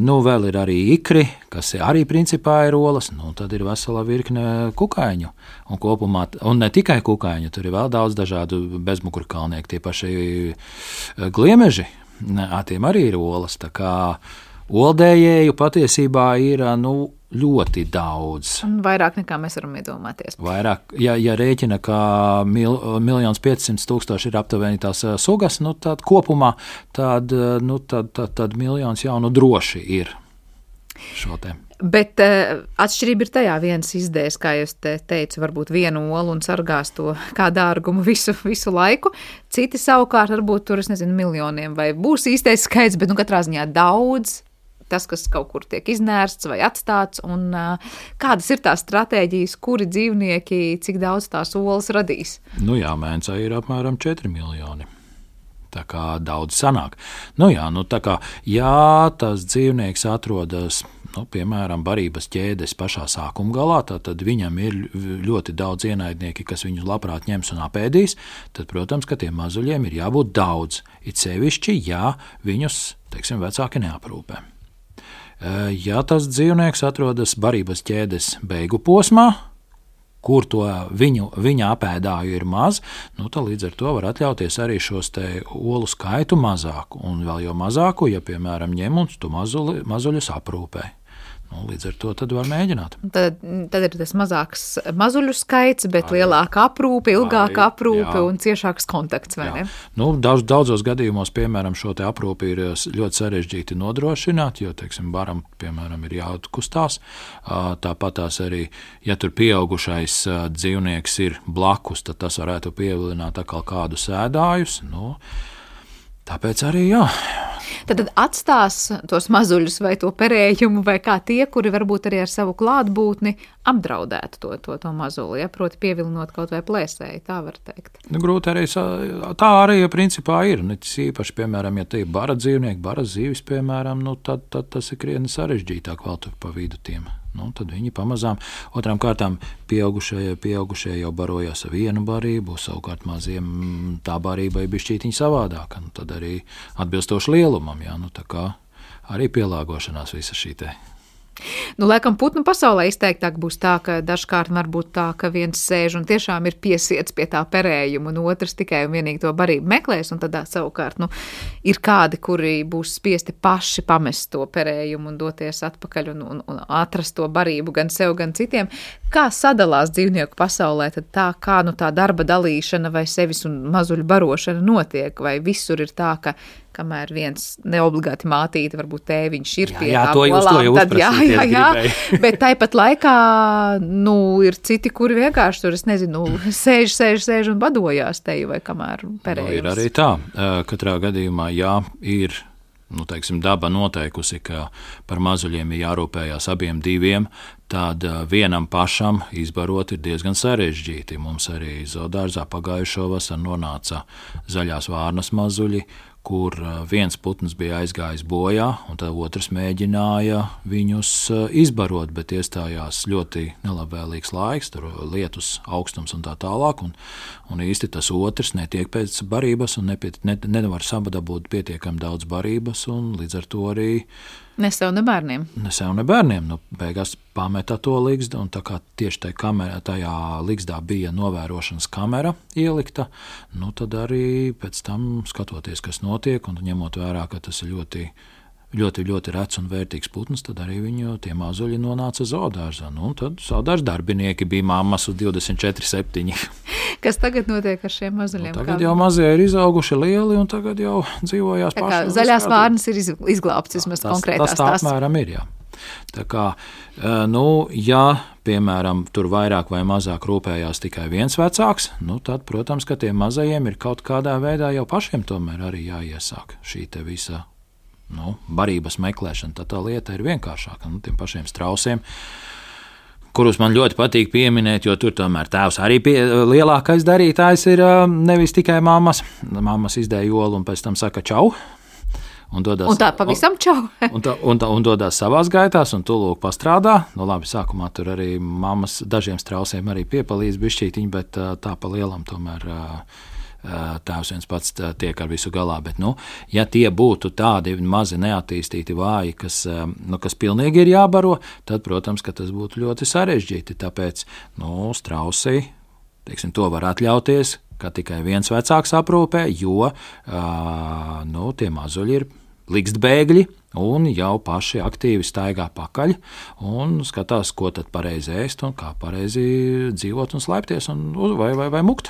Nu, vēl ir arī ikri, kas arī principā ir olas. Nu, tad ir vesela virkne kukaiņu. Un, kopumā, un ne tikai kukaiņu, tur ir vēl daudz dažādu bezmugurkalnieku, tie paši gliemeži. Tiem arī ir olas. Tā kā Oldējēju patiesībā ir nu, ļoti daudz. Un vairāk nekā mēs varam iedomāties. Vairāk, ja, ja rēķina, ka mil, miljons 500 tūkstoši ir aptuveni tās sugas, nu, tad kopumā tad, nu, tad, tad, tad miljons jau nu droši ir šo te. Bet uh, atšķirība ir tajā, viens izdēs, kā jau te teicu, varbūt vienu olu un sargās to kā dārgumu visu, visu laiku. Citi savukārt varbūt tur, es nezinu, miljoniem vai būs īstais skaits, bet nu katrā ziņā daudz tas, kas kaut kur tiek iznērsts vai atstāts, un kādas ir tās stratēģijas, kuri dzīvnieki, cik daudz tās olas radīs? Nu jā, mēncā ir apmēram 4 miljoni. Tā kā daudz sanāk. Nu jā, nu tā kā, ja tas dzīvnieks atrodas, nu, piemēram, barības ķēdes pašā sākuma galā, tad viņam ir ļoti daudz ienaidnieki, kas viņus labprāt ņems un apēdīs, tad, protams, ka tiem mazuļiem ir jābūt daudz. It sevišķi, ja viņus, teiksim, vecāki neaprūpē. Eh, ja tas dzīvnieks atrodas barības ķēdes beigu posmā, kur to viņu, viņa apēdāju ir maz, nu, tad līdz ar to var atļauties arī šos olu skaitu mazāku, un vēl jau mazāku, ja, piemēram, ņem un tu mazuļus aprūpē. Nu, līdz ar to var mēģināt. Tad, tad ir tas mazāks mazuļu skaits, bet arī, lielāka aprūpe, ilgāka aprūpe un ciešāks kontakts. Nu, daudz, daudzos gadījumos, piemēram, šo aprūpi ir ļoti sarežģīti nodrošināt, jo, teiksim, baram, piemēram, ir jāatkustās. Tāpat tās arī, ja tur pieaugušais dzīvnieks ir blakus, tad tas varētu pievilināt atkal kādu sēdājus. Nu, tāpēc arī jā. Tad, tad atstās tos mazuļus vai to perējumu, vai kā tie, kuri varbūt arī ar savu klātbūtni apdraudētu to, to, to mazuli, ja? proti, pievilinot kaut vai plēsēji, tā var teikt. Nu, grūti arī tā arī principā ir. Ne, tas īpaši, piemēram, ja tie ir bara dzīvnieki, bara zīvis, piemēram, nu, tad, tad tas ir krietni sarežģītāk vēl tur pa vidu tiem. Nu, tad viņi pamazām, otrām kārtām, pieaugušie, pieaugušie jau barojās ar vienu barību, savukārt maziem tā barība ir bijusi savādāka. Nu, tad arī atbilstoši lielumam, jā, nu, arī pielāgošanās visa šī Nu, laikam, putnu pasaulē izteiktāk būs tā, ka dažkārt var būt tā, ka viens sēž un tiešām ir piesiets pie tā perējuma, un otrs tikai un vienīgi to barību meklēs. Tad savukārt nu, ir kādi, kuri būs spiesti paši pamest to perējumu un doties atpakaļ un, un, un atrast to barību gan sev, gan citiem. Kā sadalās dzīvnieku pasaulē, tad tā kā nu, tā darba dalīšana vai sevis un mazuļu barošana notiek, vai visur ir tā, ka kamēr viens neobligāti mātīte, varbūt tēviņš ir jā, pie jā, tā olām, tad jā, jā, jā. bet tāpat laikā, nu, ir citi, kuri vienkārši tur, es nezinu, sēž, sēž, sēž un badojās teju vai kamēr perējums. Nu, ir arī tā, katrā gadījumā, jā, ir. Nu, teiksim, daba noteikusi, ka par mazuļiem ir jārūpējas abiem diviem, tad vienam pašam izbarot ir diezgan sarežģīti. Mums arī zoodārzā pagājušo vasaru nonāca zaļās vārnas mazuļi, kur viens putns bija aizgājis bojā, un otrs mēģināja viņus izbarot, bet iestājās ļoti nelabvēlīgs laiks, tur lietus augstums un tā tālāk. Un, un īsti tas otrs netiek pēc barības un nepiet, ne, nevar sabadabūt pietiekami daudz barības, un līdz ar to arī Ne sev, ne bērniem. Ne sev, ne bērniem. Nu, beigās pameta to līgstu, un tā kā tieši tajā, kamerā, tajā līgstā bija novērošanas kamera ielikta, nu, tad arī pēc tam skatoties, kas notiek, un ņemot vērā, ka tas ir ļoti ļoti, ļoti rets un vērtīgs putns, tad arī viņu tie mazuļi nonāca zoodārzā. Nu, tad zoodārza darbinieki bija mammas uz 24, 7. Kas tagad notiek ar šiem mazuļiem? Nu, tagad jau mazie ir izauguši lieli, un tagad jau dzīvojās pašā. Zaļās vārnas ir izglābts vismaz konkrētās. Tas tā apmēram ir, jā. Tā kā, nu, ja, piemēram, tur vairāk vai mazāk rūpējās tikai viens vecāks, nu, tad, protams, ka tiem mazajiem ir kaut kādā veidā jau pašiem tomēr arī jāiesāk šī visa nu, barības meklēšana. Tad tā lieta ir vienkāršāka. Nu, tiem pašiem strausiem kurus man ļoti patīk pieminēt, jo tur tomēr tēvs arī pie, lielākais darītājs ir nevis tikai mammas. Mammas izdēja olu un pēc tam saka čau. Un, dodas, un tā pavisam čau. un, tā, un, tā, un dodas savās gaitās, un lūk, pastrādā. Nu, labi, sākumā tur arī mammas dažiem strausiem arī piepalīdz bišķītiņi, bet tā pa lielam tomēr. Uh, tēvs viens pats tiek ar visu galā. Bet, nu, ja tie būtu tādi mazi neattīstīti vāji, kas, nu, kas pilnīgi ir jābaro, tad, protams, tas būtu ļoti sarežģīti. Tāpēc nu, strausī teiksim, to var atļauties, ka tikai viens vecāks aprūpē, jo nu, tie mazuļi ir likst bēgļi. Un jau paši aktīvi staigā pakaļ un skatās, ko tad pareizi ēst un kā pareizi dzīvot un slēpties un, vai, vai, vai mukt.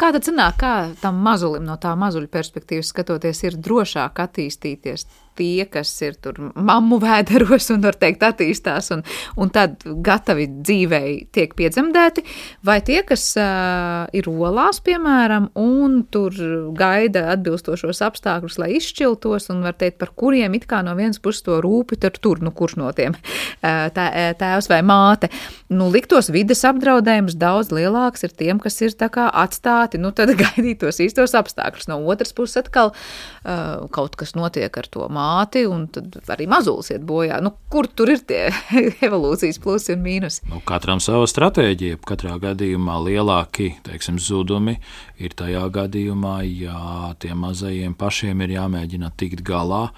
Kā tad sanāk, kā tam mazulim no tā mazuļa perspektīvas skatoties, ir drošāk attīstīties tie, kas ir tur mammu vēderos un, var teikt, attīstās un, un tad gatavi dzīvei tiek piedzemdēti, vai tie, kas uh, ir olās, piemēram, un tur gaida atbilstošos apstākļus, lai izšķiltos, un var teikt, par kuriem it kā no vienas puses to rūpi, tad tur, nu, kurš no tiem tā, tēvs vai māte, nu, liktos vides apdraudējums daudz lielāks ir tiem, kas ir tā kā atstāti, nu, tad gaidīt tos īstos apstākļus. No otras puses atkal uh, kaut kas notiek ar to māti, un tad arī mazulis iet bojā. Nu, kur tur ir tie evolūcijas plusi un mīnusi? Nu, katram sava stratēģija. Katrā gadījumā lielāki teiksim, zudumi ir tajā gadījumā, ja tiem mazajiem pašiem ir jāmēģina tikt galā.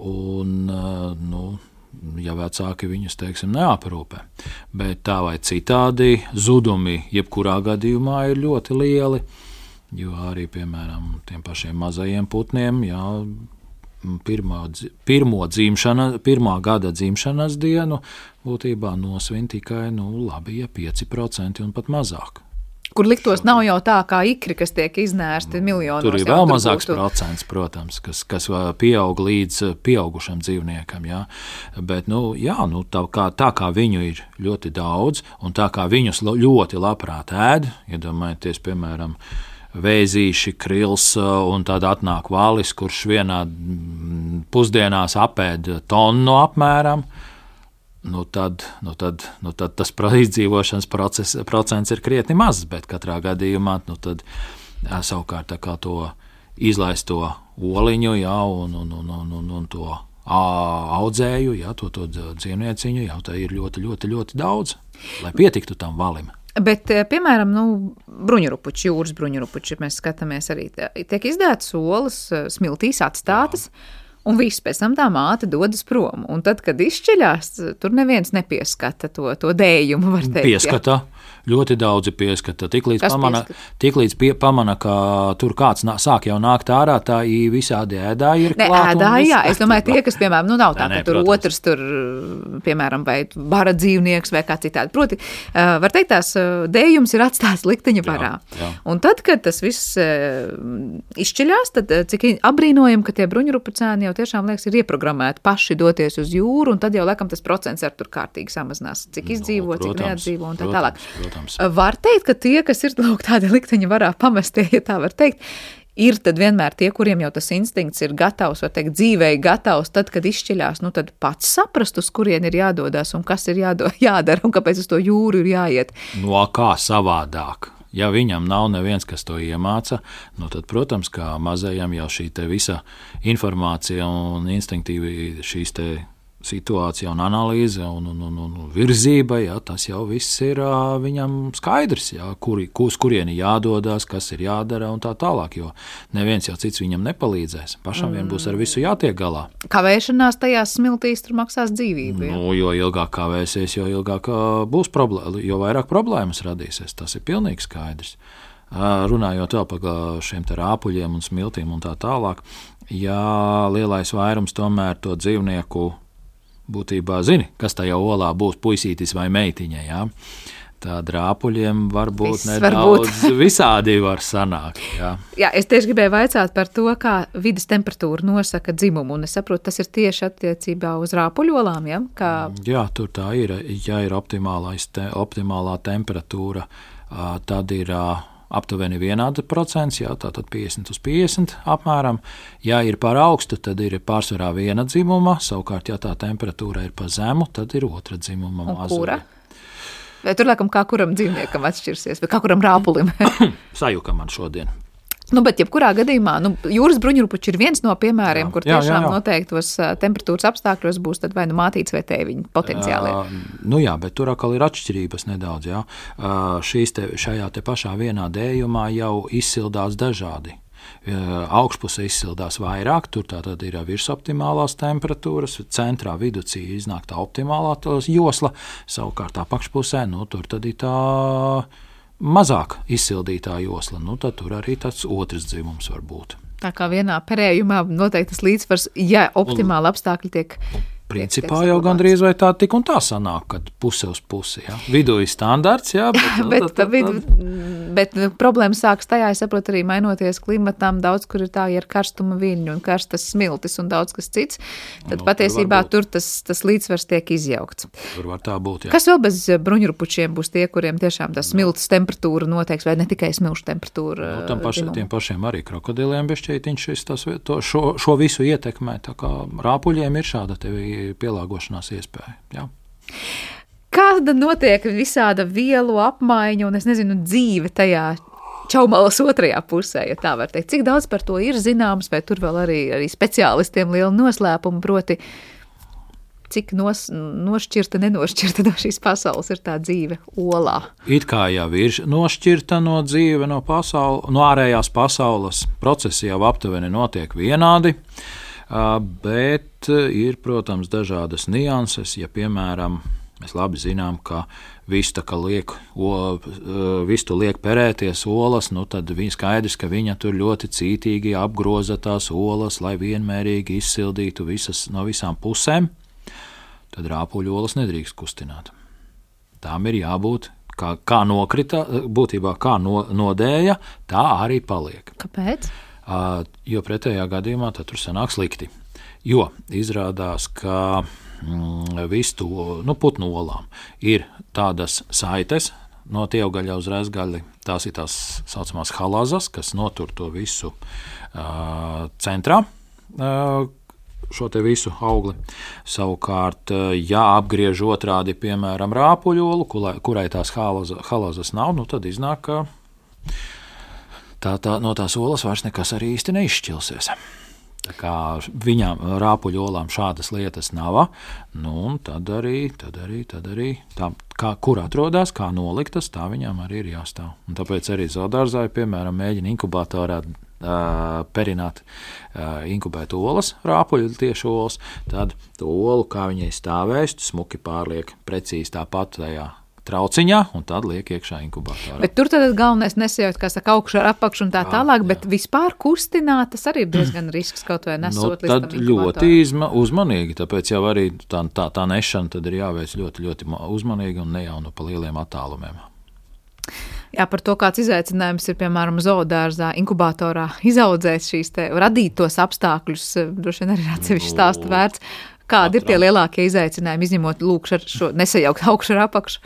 Un, nu, ja vecāki viņus teiksim, neaprūpē. Bet tā vai citādi zudumi jebkurā gadījumā ir ļoti lieli. Jo arī, piemēram, tiem pašiem mazajiem putniem, jā, pirmā, pirmo dzimšana, pirmā gada dzimšanas dienu būtībā nosvin tikai nu, labi, ja 5% un pat mazāk. Kur liktos, nav jau tā kā ikri, kas tiek iznērsti miljonos. Tur ir vēl mazāks būtu. procents, protams, kas, kas pieaug līdz pieaugušam dzīvniekam. Jā. Bet, nu, jā, nu, tā, kā, tā kā viņu ir ļoti daudz, un tā kā viņus ļoti labprāt ēd, iedomājieties, piemēram, vēzīši, krils, un tad atnāk valis, kurš vienā mm, pusdienās apēd tonu apmēram. Nu tad, nu tad, nu tad tas izdzīvošanas process, procents ir krietni mazs, bet katrā gadījumā nu tad, savukārt to izlaisto oliņu jā, un, un, un, un, un, un to audzēju, jā, to, to dzīvnieciņu, jau tā ir ļoti, ļoti, ļoti daudz, lai pietiktu tam valim. Bet, piemēram, nu, bruņurupuči, jūras bruņurupuči, mēs skatāmies arī tiek izdētas olas, smiltīs atstātas. Jā. Un viss pēc tam tā māte dodas prom. Un tad, kad izšķiļās, tur neviens nepieskata to, to dējumu. Pieskata. Jā. Ļoti daudzi pieskata. Tiklīdz pamana, tiklīdz pie, pamana, ka tur kāds nā, sāk jau nākt ārā, tā visādi ēdāji ir. Ne, ēdāji, jā, es domāju, tie, kas, piemēram, nu nav tā, nē, nē, ka tur protams. otrs tur, piemēram, vai bara dzīvnieks vai kā citādi. Proti, var teikt, tās dējums ir atstāts likteņa varā. Jā, jā. Un tad, kad tas viss izšķiļās, tad cik apbrīnojam, ka tie bruņurupucēni jau tiešām liekas ir ieprogrammēti paši doties uz jūru, un tad jau laikam tas procents ar tur kārtīgi samazinās, cik izdzīvo, no, protams, cik neatdzīvo un tā tālāk. Protams protams. Var teikt, ka tie, kas ir lūk, tādi likteņi varā pamestie, ja tā var teikt, ir tad vienmēr tie, kuriem jau tas instinkts ir gatavs, vai teikt, dzīvei gatavs, tad, kad izšķiļās, nu tad pats saprast, uz kurien ir jādodas un kas ir jādo, jādara un kāpēc uz to jūru ir jāiet. No kā savādāk? Ja viņam nav neviens, kas to iemāca, nu tad, protams, kā mazajam jau šī visa informācija un instinktīvi šīs situācija un analīze un, un, un, un virzība, jā, tas jau viss ir viņam skaidrs, jā, kur, uz kurieni jādodas, kas ir jādara un tā tālāk. Jo neviens jau cits viņam nepalīdzēs. Pašam mm. vien būs ar visu jātiek galā. Kavēšanās tajās smiltīs tur maksās dzīvību. Jā. Nu, jo ilgāk kavēsies, jo ilgāk būs problēma, jo vairāk problēmas radīsies. Tas ir pilnīgi skaidrs. Runājot vēl par šiem rāpuļiem un smiltīm un tā tālāk, ja lielais vairums tomēr to dzīvnieku būtībā zini, kas tajā olā būs puisītis vai meitiņa. Jā. Tā drāpuļiem var būt nedaudz var visādi var sanākt. Jā. jā, es tieši gribēju vaicāt par to, kā vidas temperatūra nosaka dzimumu, un es saprotu, tas ir tieši attiecībā uz rāpuļolām, ja? Kā... Jā, tur tā ir, ja ir optimālā temperatūra, tad ir aptuveni vienāda procents, jā, tātad 50 uz 50 apmēram. Ja ir par augstu, tad ir pārsvarā viena dzimuma, savukārt, ja tā temperatūra ir par zemu, tad ir otra dzimuma maza. Vai tur laikam kā kuram dzīvniekam atšķirsies, vai kā kuram rāpulim? Sajūka man šodien. Nu, bet, jebkurā gadījumā, nu, jūras bruņurupuči ir viens no piemēriem, jā, kur tiešām jā, jā, jā. noteiktos temperatūras apstākļos būs vai nu mātīts vai tēviņa potenciāli. Uh, nu jā, bet tur atkal ir atšķirības nedaudz. Jā. Uh, šīs te, šajā te pašā vienā dējumā jau izsildās dažādi. Augšpusē izsildās vairāk, tur tātad ir virsoptimālās temperatūras, centrā vidū iznāk tā optimālā josla, savukārt apakšpusē nu, tur tad ir tā mazāk izsildītā josla, nu, tad tur arī tāds otrs dzimums var būt. Tā kā vienā perējumā noteikti tas līdzsvars, ja optimāli apstākļi tiek Principā jau gandrīz vai tā tik un tā sanāk, kad puse uz pusi. Ja? Vidū ir standarts, jā, bet, nu, bet, tad, tad, tad... bet nu, problēma sākas tajā, es saprotu, arī mainoties klimatam, daudz kur ir tā, ja ir karstuma viļņi un karstas smiltis un daudz kas cits, tad nu, patiesībā tur, tur tas, tas līdzsvars tiek izjaukts. Tur var tā būt, jā. Kas vēl bez bruņurupučiem būs tie, kuriem tiešām tas smilts temperatūra noteiks, vai ne tikai smilšu temperatūra? Nu, tam paši, tiem pašiem arī krokodiliem bešķētiņš šo, šo visu ietekmē, tā kā rāpuļiem ir šāda tevi pielāgošanās iespēja. Jā. Kāda notiek visāda vielu apmaiņa un, es nezinu, dzīve tajā čaumalas otrajā pusē, ja tā var teikt. Cik daudz par to ir zināms, vai tur vēl arī, arī speciālistiem liela noslēpuma, proti, cik nos, nošķirta, nenošķirta no šīs pasaules ir tā dzīve olā. It kā jau ir nošķirta no dzīve, no, pasaul, no ārējās pasaules, procesi jau aptuveni notiek vienādi. Uh, bet ir, protams, dažādas nianses. Ja, piemēram, mēs labi zinām, ka vista liek, o, vistu liek perēties olas, nu tad viņa skaidrs, ka viņa tur ļoti cītīgi apgroza tās olas, lai vienmērīgi izsildītu visas no visām pusēm. Tad rāpuļu olas nedrīkst kustināt. Tām ir jābūt kā, kā nokrita, būtībā kā no, nodēja, tā arī paliek. Kāpēc? Jo pretējā gadījumā tur sanāk slikti. Jo izrādās, ka mm, vistu nu, putnu olām ir tādas saites, no tiegaļa uz rezgaļa. Tās ir tās saucamās halazas, kas notur to visu uh, centrā. Uh, šo visu augli. Savukārt, ja apgriež otrādi, piemēram, rāpuļolu, kurai tās halazas nav, nu tad iznāk, ka tā, tā, no tās olas vairs nekas arī īsti neizšķilsies. Tā kā viņām rāpuļolām šādas lietas nav, nu, tad arī, tad arī, tad arī tā, kā, kur atrodas, kā noliktas, tā viņām arī ir jāstāv. Un tāpēc arī zoodārzā, piemēram, mēģina inkubatorā Uh, perināt, uh, inkubēt olas, rāpuļu tieši olas, tad to olu, kā viņai stāvēs, smuki pārliek precīzi tāpat tajā trauciņā, un tad liek iekšā inkubatorā. Bet tur tad galvenais nesajūt, kā saka, augšā ar apakšu un tā jā, tālāk, bet jā. vispār kustināt, tas arī ir diezgan risks kaut vai nesot nu, tad ļoti izma, uzmanīgi, tāpēc jau arī tā, tā, tā nešana tad ir jāveic ļoti, ļoti uzmanīgi un ne jau no pa lieliem attālumiem. Jā, par to, kāds izaicinājums ir, piemēram, zoodārzā, inkubatorā izaudzēt šīs, te, radīt tos apstākļus, droši vien arī atsevišķi stāstu vērts. Kādi ir tie lielākie izaicinājumi, izņemot ar šo nesajaukt augšu ar apakšu?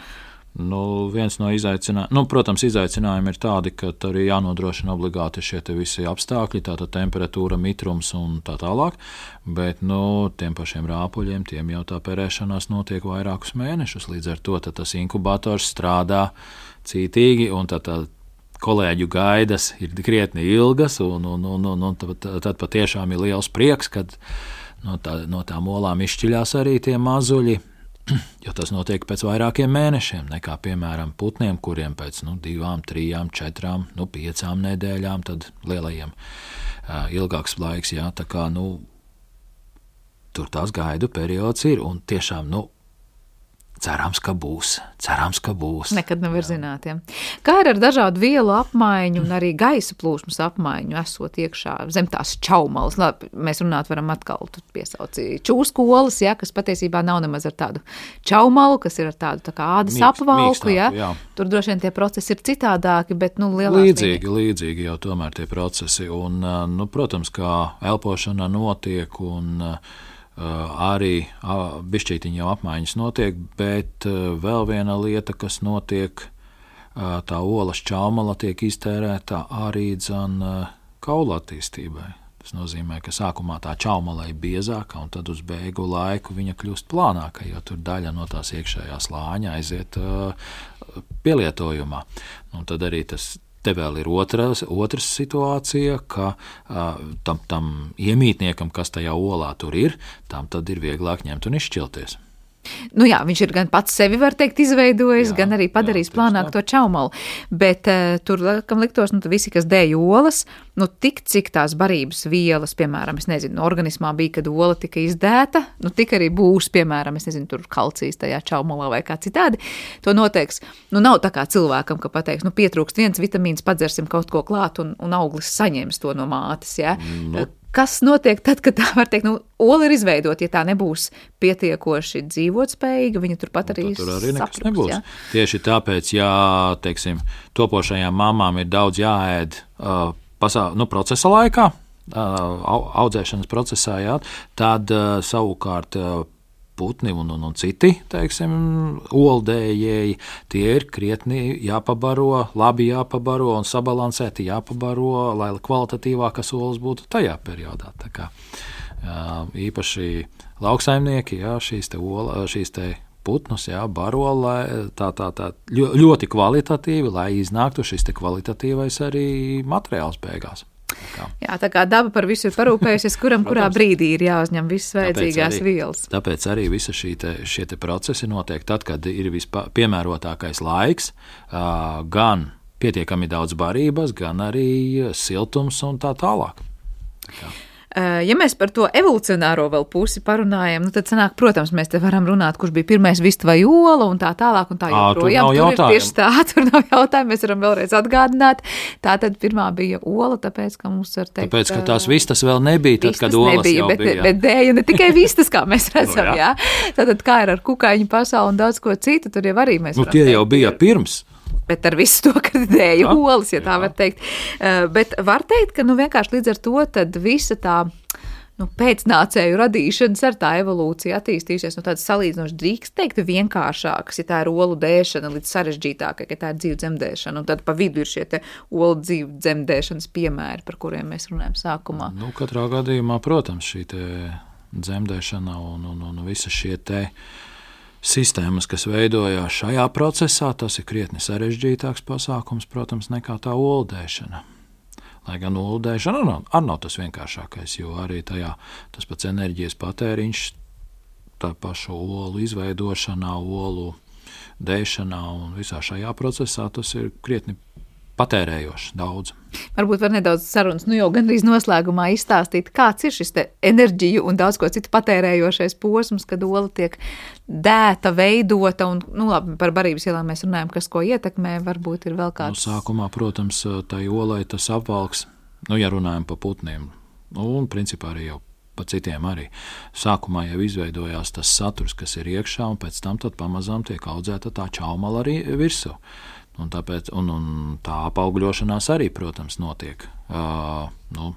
Nu, viens no izaicinājumiem, nu, protams, izaicinājumi ir tādi, ka arī jānodrošina obligāti šie visi apstākļi, tātad temperatūra, mitrums un tā tālāk. Bet nu, tiem pašiem rāpuļiem, tiem jau tā perēšanās notiek vairākus mēnešus. Līdz ar to tas inkubators strādā cītīgi un tā, tā kolēģu gaidas ir krietni ilgas, un, un, un, un, un tad, tad patiešām ir liels prieks, kad no, tā, no tām olām izšķiļās arī tie mazuļi jo tas notiek pēc vairākiem mēnešiem, nekā, piemēram, putniem, kuriem pēc nu, divām, trijām, četrām, nu, piecām nedēļām, tad lielajiem ilgāks laiks. Jā, kā, nu, tur tās gaidu periods ir, un tiešām, nu, Cerams, ka būs. Cerams, ka būs. Nekad nevar Jā. zināt. Ja. Kā ir ar dažādu vielu apmaiņu un arī gaisa plūsmas apmaiņu, esot iekšā zem tās čaumalas? Labi, mēs runāt varam atkal piesaucīt čūsku olas, ja, kas patiesībā nav nemaz ar tādu čaumalu, kas ir ar tādu tā kā ādas Mīkst, apvalku. Ja. Jā. Tur droši vien tie procesi ir citādāki, bet nu, līdzīgi, līdzīgi, līdzīgi jau tomēr tie procesi. Un, nu, protams, kā elpošana notiek un uh, arī bišķītiņa jau apmaiņas notiek, bet vēl viena lieta, kas notiek, tā olas čaumala tiek iztērēta arī dzan kaula attīstībai. Tas nozīmē, ka sākumā tā čaumala ir biezāka, un tad uz beigu laiku viņa kļūst plānāka, jo tur daļa no tās iekšējā slāņa aiziet pielietojumā. Un tad arī tas Te vēl ir otras, otras situācija, ka uh, tam, tam iemītniekam, kas tajā olā tur ir, tam tad ir vieglāk ņemt un izšķilties. Nu jā, viņš ir gan pats sevi, var teikt, izveidojis, jā, gan arī padarījis jā, plānāk tā. to čaumalu. Bet uh, tur, kam liktos, nu, visi, kas dēja olas, nu, tik cik tās barības vielas, piemēram, es nezinu, organismā bija, kad ola tika izdēta, nu, tik arī būs, piemēram, es nezinu, tur kalcijas tajā čaumalā vai kā citādi. To noteiks. Nu, nav tā kā cilvēkam, ka pateiks, nu, pietrūkst viens vitamīns, padzersim kaut ko klāt un, un auglis saņems to no mātes. Ja? Nu, kas notiek tad, kad tā var teikt, nu, ola ir izveidota, ja tā nebūs pietiekoši dzīvotspējīga, viņa turpat nu, arī, nu, tur arī sapruks, nebūs. Ja? Tieši tāpēc, ja, teiksim, topošajām mamām ir daudz jāēd uh, pasā, nu, procesa laikā, uh, audzēšanas procesā, jā, tad uh, savukārt uh, putni un, un, un citi teiksim, oldējēji, tie ir krietni jāpabaro, labi jāpabaro un sabalansēti jāpabaro, lai kvalitatīvākas olas būtu tajā periodā. Tā kā, īpaši lauksaimnieki, jā, šīs te, ola, šīs te putnus, jā, baro lai, tā, tā, tā, ļoti kvalitatīvi, lai iznāktu šis kvalitatīvais arī materiāls beigās. Kā. Jā, tā kā daba par visu ir parūpējusies, kuram kurā brīdī ir jāuzņem visas vajadzīgās tāpēc arī, vielas. Tāpēc arī visi te, šie te procesi notiek tad, kad ir vispiemērotākais laiks, gan pietiekami daudz barības, gan arī siltums un tā tālāk. Tā kā. Eh, ja mēs par to evolucionāro vēl pusi parunājam, nu tad, sanāk, protams, mēs te varam runāt, kurš bija pirmais vistu vai ola un tā tālāk. Un tā joprojām tur, tur ir tieši tā, tur nav jautājumu. Mēs varam vēlreiz atgādināt. Tā tad pirmā bija ola, tāpēc, ka mums var teikt. Tāpēc, ka tās vistas vēl nebija, tad, kad olas nebija, bet, bija. Bet dēja ne tikai vistas, kā mēs redzam, no, jā. jā. Tātad kā ir ar kukaiņu pasauli un daudz ko citu, tur jau arī mēs. Nu, tie jau bija pirms bet ar visu to, ka dēļ olas, ja tā jā. var teikt. Uh, bet var teikt, ka nu, vienkārši līdz ar to visa tā nu, pēcnācēju radīšanas ar tā evolūcija attīstījusies. Nu, tāds salīdzinoši drīkst teikt vienkāršāks, ja tā ir olu dēšana līdz sarežģītākai, ja tā ir dzīvu dzemdēšana. Un tad pa vidu ir šie olu dzīvu dzemdēšanas piemēri, par kuriem mēs runājam sākumā. Nu, katrā gadījumā, protams, šī dzemdēšana un, un, un visa šie te sistēmas, kas veidojās šajā procesā, tas ir krietni sarežģītāks pasākums, protams, nekā tā oldēšana. Lai gan ūdēšana arī nav, ar nav tas vienkāršākais, jo arī tajā tas pats enerģijas patēriņš, tā paša olu izveidošanā, olu dēšanā un visā šajā procesā tas ir krietni patērējoši daudz. Varbūt var nedaudz sarunas, nu jau gandrīz noslēgumā izstāstīt, kāds ir šis enerģiju un daudz ko citu patērējošais posms, kad ola tiek dēta, veidota, un, nu labi, par barības ielām mēs runājam, kas ko ietekmē, varbūt ir vēl kāds. Nu, sākumā, protams, tai olai tas apvalks, nu, ja runājam pa putniem, nu, un principā arī jau pa citiem arī. Sākumā jau izveidojās tas saturs, kas ir iekšā, un pēc tam pamazām tiek audzēta tā čaumala arī virsū. Un tāpēc, un, un tā apaugļošanās arī, protams, notiek uh, nu,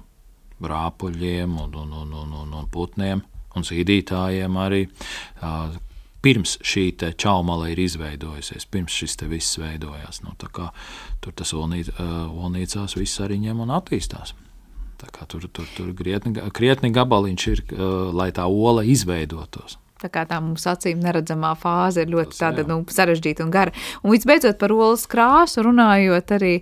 rāpuļiem, un, un, un, un, un, un putniem un zīdītājiem arī. Uh, pirms šī čaumala ir izveidojusies, pirms šis viss veidojās. Nu, kā, tur tas olnīc, uh, olnīcās viss arī ņem un attīstās. Tur, tur, tur krietni, krietni gabaliņš ir, uh, lai tā ola izveidotos. Tā kā tā mums acīm neredzamā fāze ir ļoti tāda, nu, sarežģīta un gara. Un visbeidzot par olas krāsu runājot arī,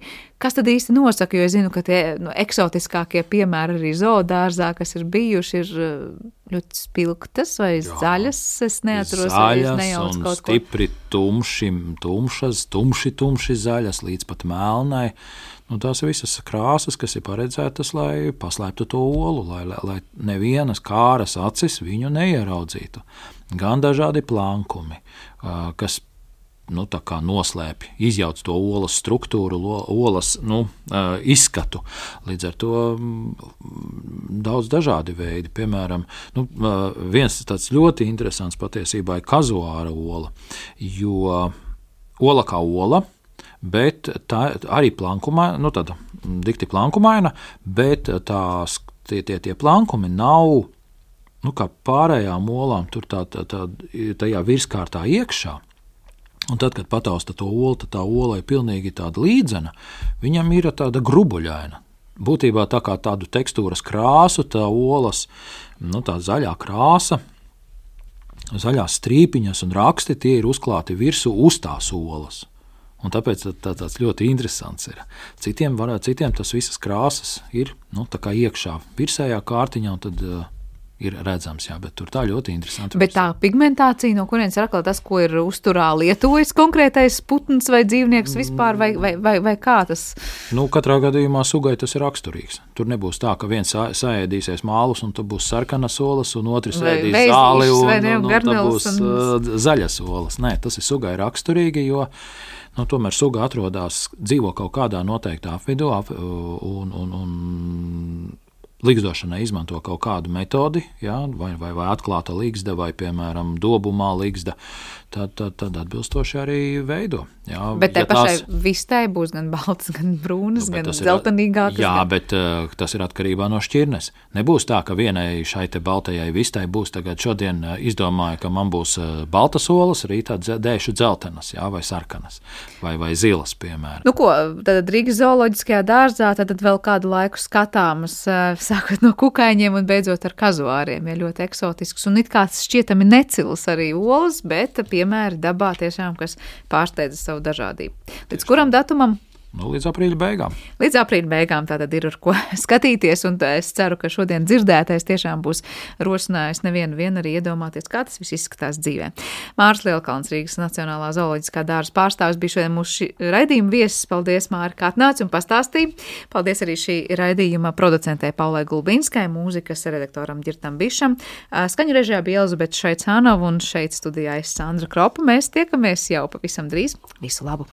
kas tad īsti nosaka, jo es zinu, ka tie nu, eksotiskākie piemēri arī zoodārzā, kas ir bijuši, ir uh, ļoti spilgtas vai Jā. zaļas. Es neatceros, zaļas es nejaucu kaut ko. Stipri tumši, tumšas, tumši, tumši zaļas līdz pat melnai. Nu, tās visas krāsas, kas ir paredzētas, lai paslēptu to olu, lai, lai, nevienas kāras acis viņu neieraudzītu. Gan dažādi plankumi, kas nu, noslēpj, izjauc to olas struktūru, olas nu, izskatu. Līdz ar to daudz dažādi veidi. Piemēram, nu, viens tāds ļoti interesants patiesībā ir kazuāra ola, jo ola kā ola bet tā arī plankumā, nu tāda dikti plankumaina, bet tās, tie, tie, tie plankumi nav nu, kā pārējām olām, tur tā, tā, tā, tajā virskārtā iekšā. Un tad, kad patausta to olu, tad tā ola ir pilnīgi tāda līdzena. Viņam ir tāda grubuļaina. Būtībā tā kā tādu tekstūras krāsu, tā olas, nu, tā zaļā krāsa, zaļās strīpiņas un raksti tie ir uzklāti virsū uz tās olas. Un tāpēc tā, tāds ļoti interesants ir. Citiem, var, citiem tas visas krāsas ir nu, iekšā, virsējā kārtiņā, un tad uh, ir redzams, jā, bet tur tā ļoti interesanti. Bet tā pigmentācija, no kurienes ir atkal tas, ko ir uzturā lietojis konkrētais putns vai dzīvnieks vispār, vai, vai, vai, vai kā tas? Nu, katrā gadījumā sugai tas ir raksturīgs. Tur nebūs tā, ka viens saēdīsies mālus, un tur būs sarkanas olas, un otrs ēdīs zāli, un, un, un, un, un būs un... Uh, zaļas olas. Nē, tas ir sugai raksturīgi, jo nu, tomēr suga atrodas, dzīvo kaut kādā noteiktā apvidū, un, un, un Līgzdošanai izmanto kaut kādu metodi, ja, vai, vai, vai atklāta līgsta, vai, piemēram, dobumā līgsta, tad, tad, tad atbilstoši arī veido. Jā, bet ja pašai tās... vistai būs gan balts, gan brūnas, nu, gan zeltainīgākas. Jā, gan... bet uh, tas ir atkarībā no šķirnes. Nebūs tā, ka vienai šai baltajai vistai būs tagad šodien uh, izdomāja, ka man būs uh, baltas olas, rītā dēšu dzeltenas, jā, vai sarkanas, vai, vai zilas, piemēram. Nu ko, tad Rīgas zooloģiskajā dārzā tad vēl kādu laiku skatāmas uh, sākot no kukaiņiem un beidzot ar kazuāriem. Ir ļoti eksotisks un it kā šķietami necils arī olas, bet piemēri dabā tiešām, kas pārsteidza savu dažādību. Līdz kuram datumam Nu, līdz aprīļa beigām. Līdz aprīļa beigām tā tad ir ar ko skatīties, un es ceru, ka šodien dzirdētais tiešām būs rosinājis nevienu vien arī iedomāties, kā tas viss izskatās dzīvē. Mārs Lielkalns, Rīgas Nacionālā zooloģiskā dārza pārstāvis, bija šodien mūsu raidījuma viesis. Paldies, Māri, kā atnāci un pastāstīji. Paldies arī šī raidījuma producentē Paulai Gulbinskai, mūzikas redaktoram Girtam Bišam. Skaņu režijā bija Elizabete Šaicānova un šeit studijā es Sandra Kropa. Mēs tiekamies jau pavisam drīz. Visu labu!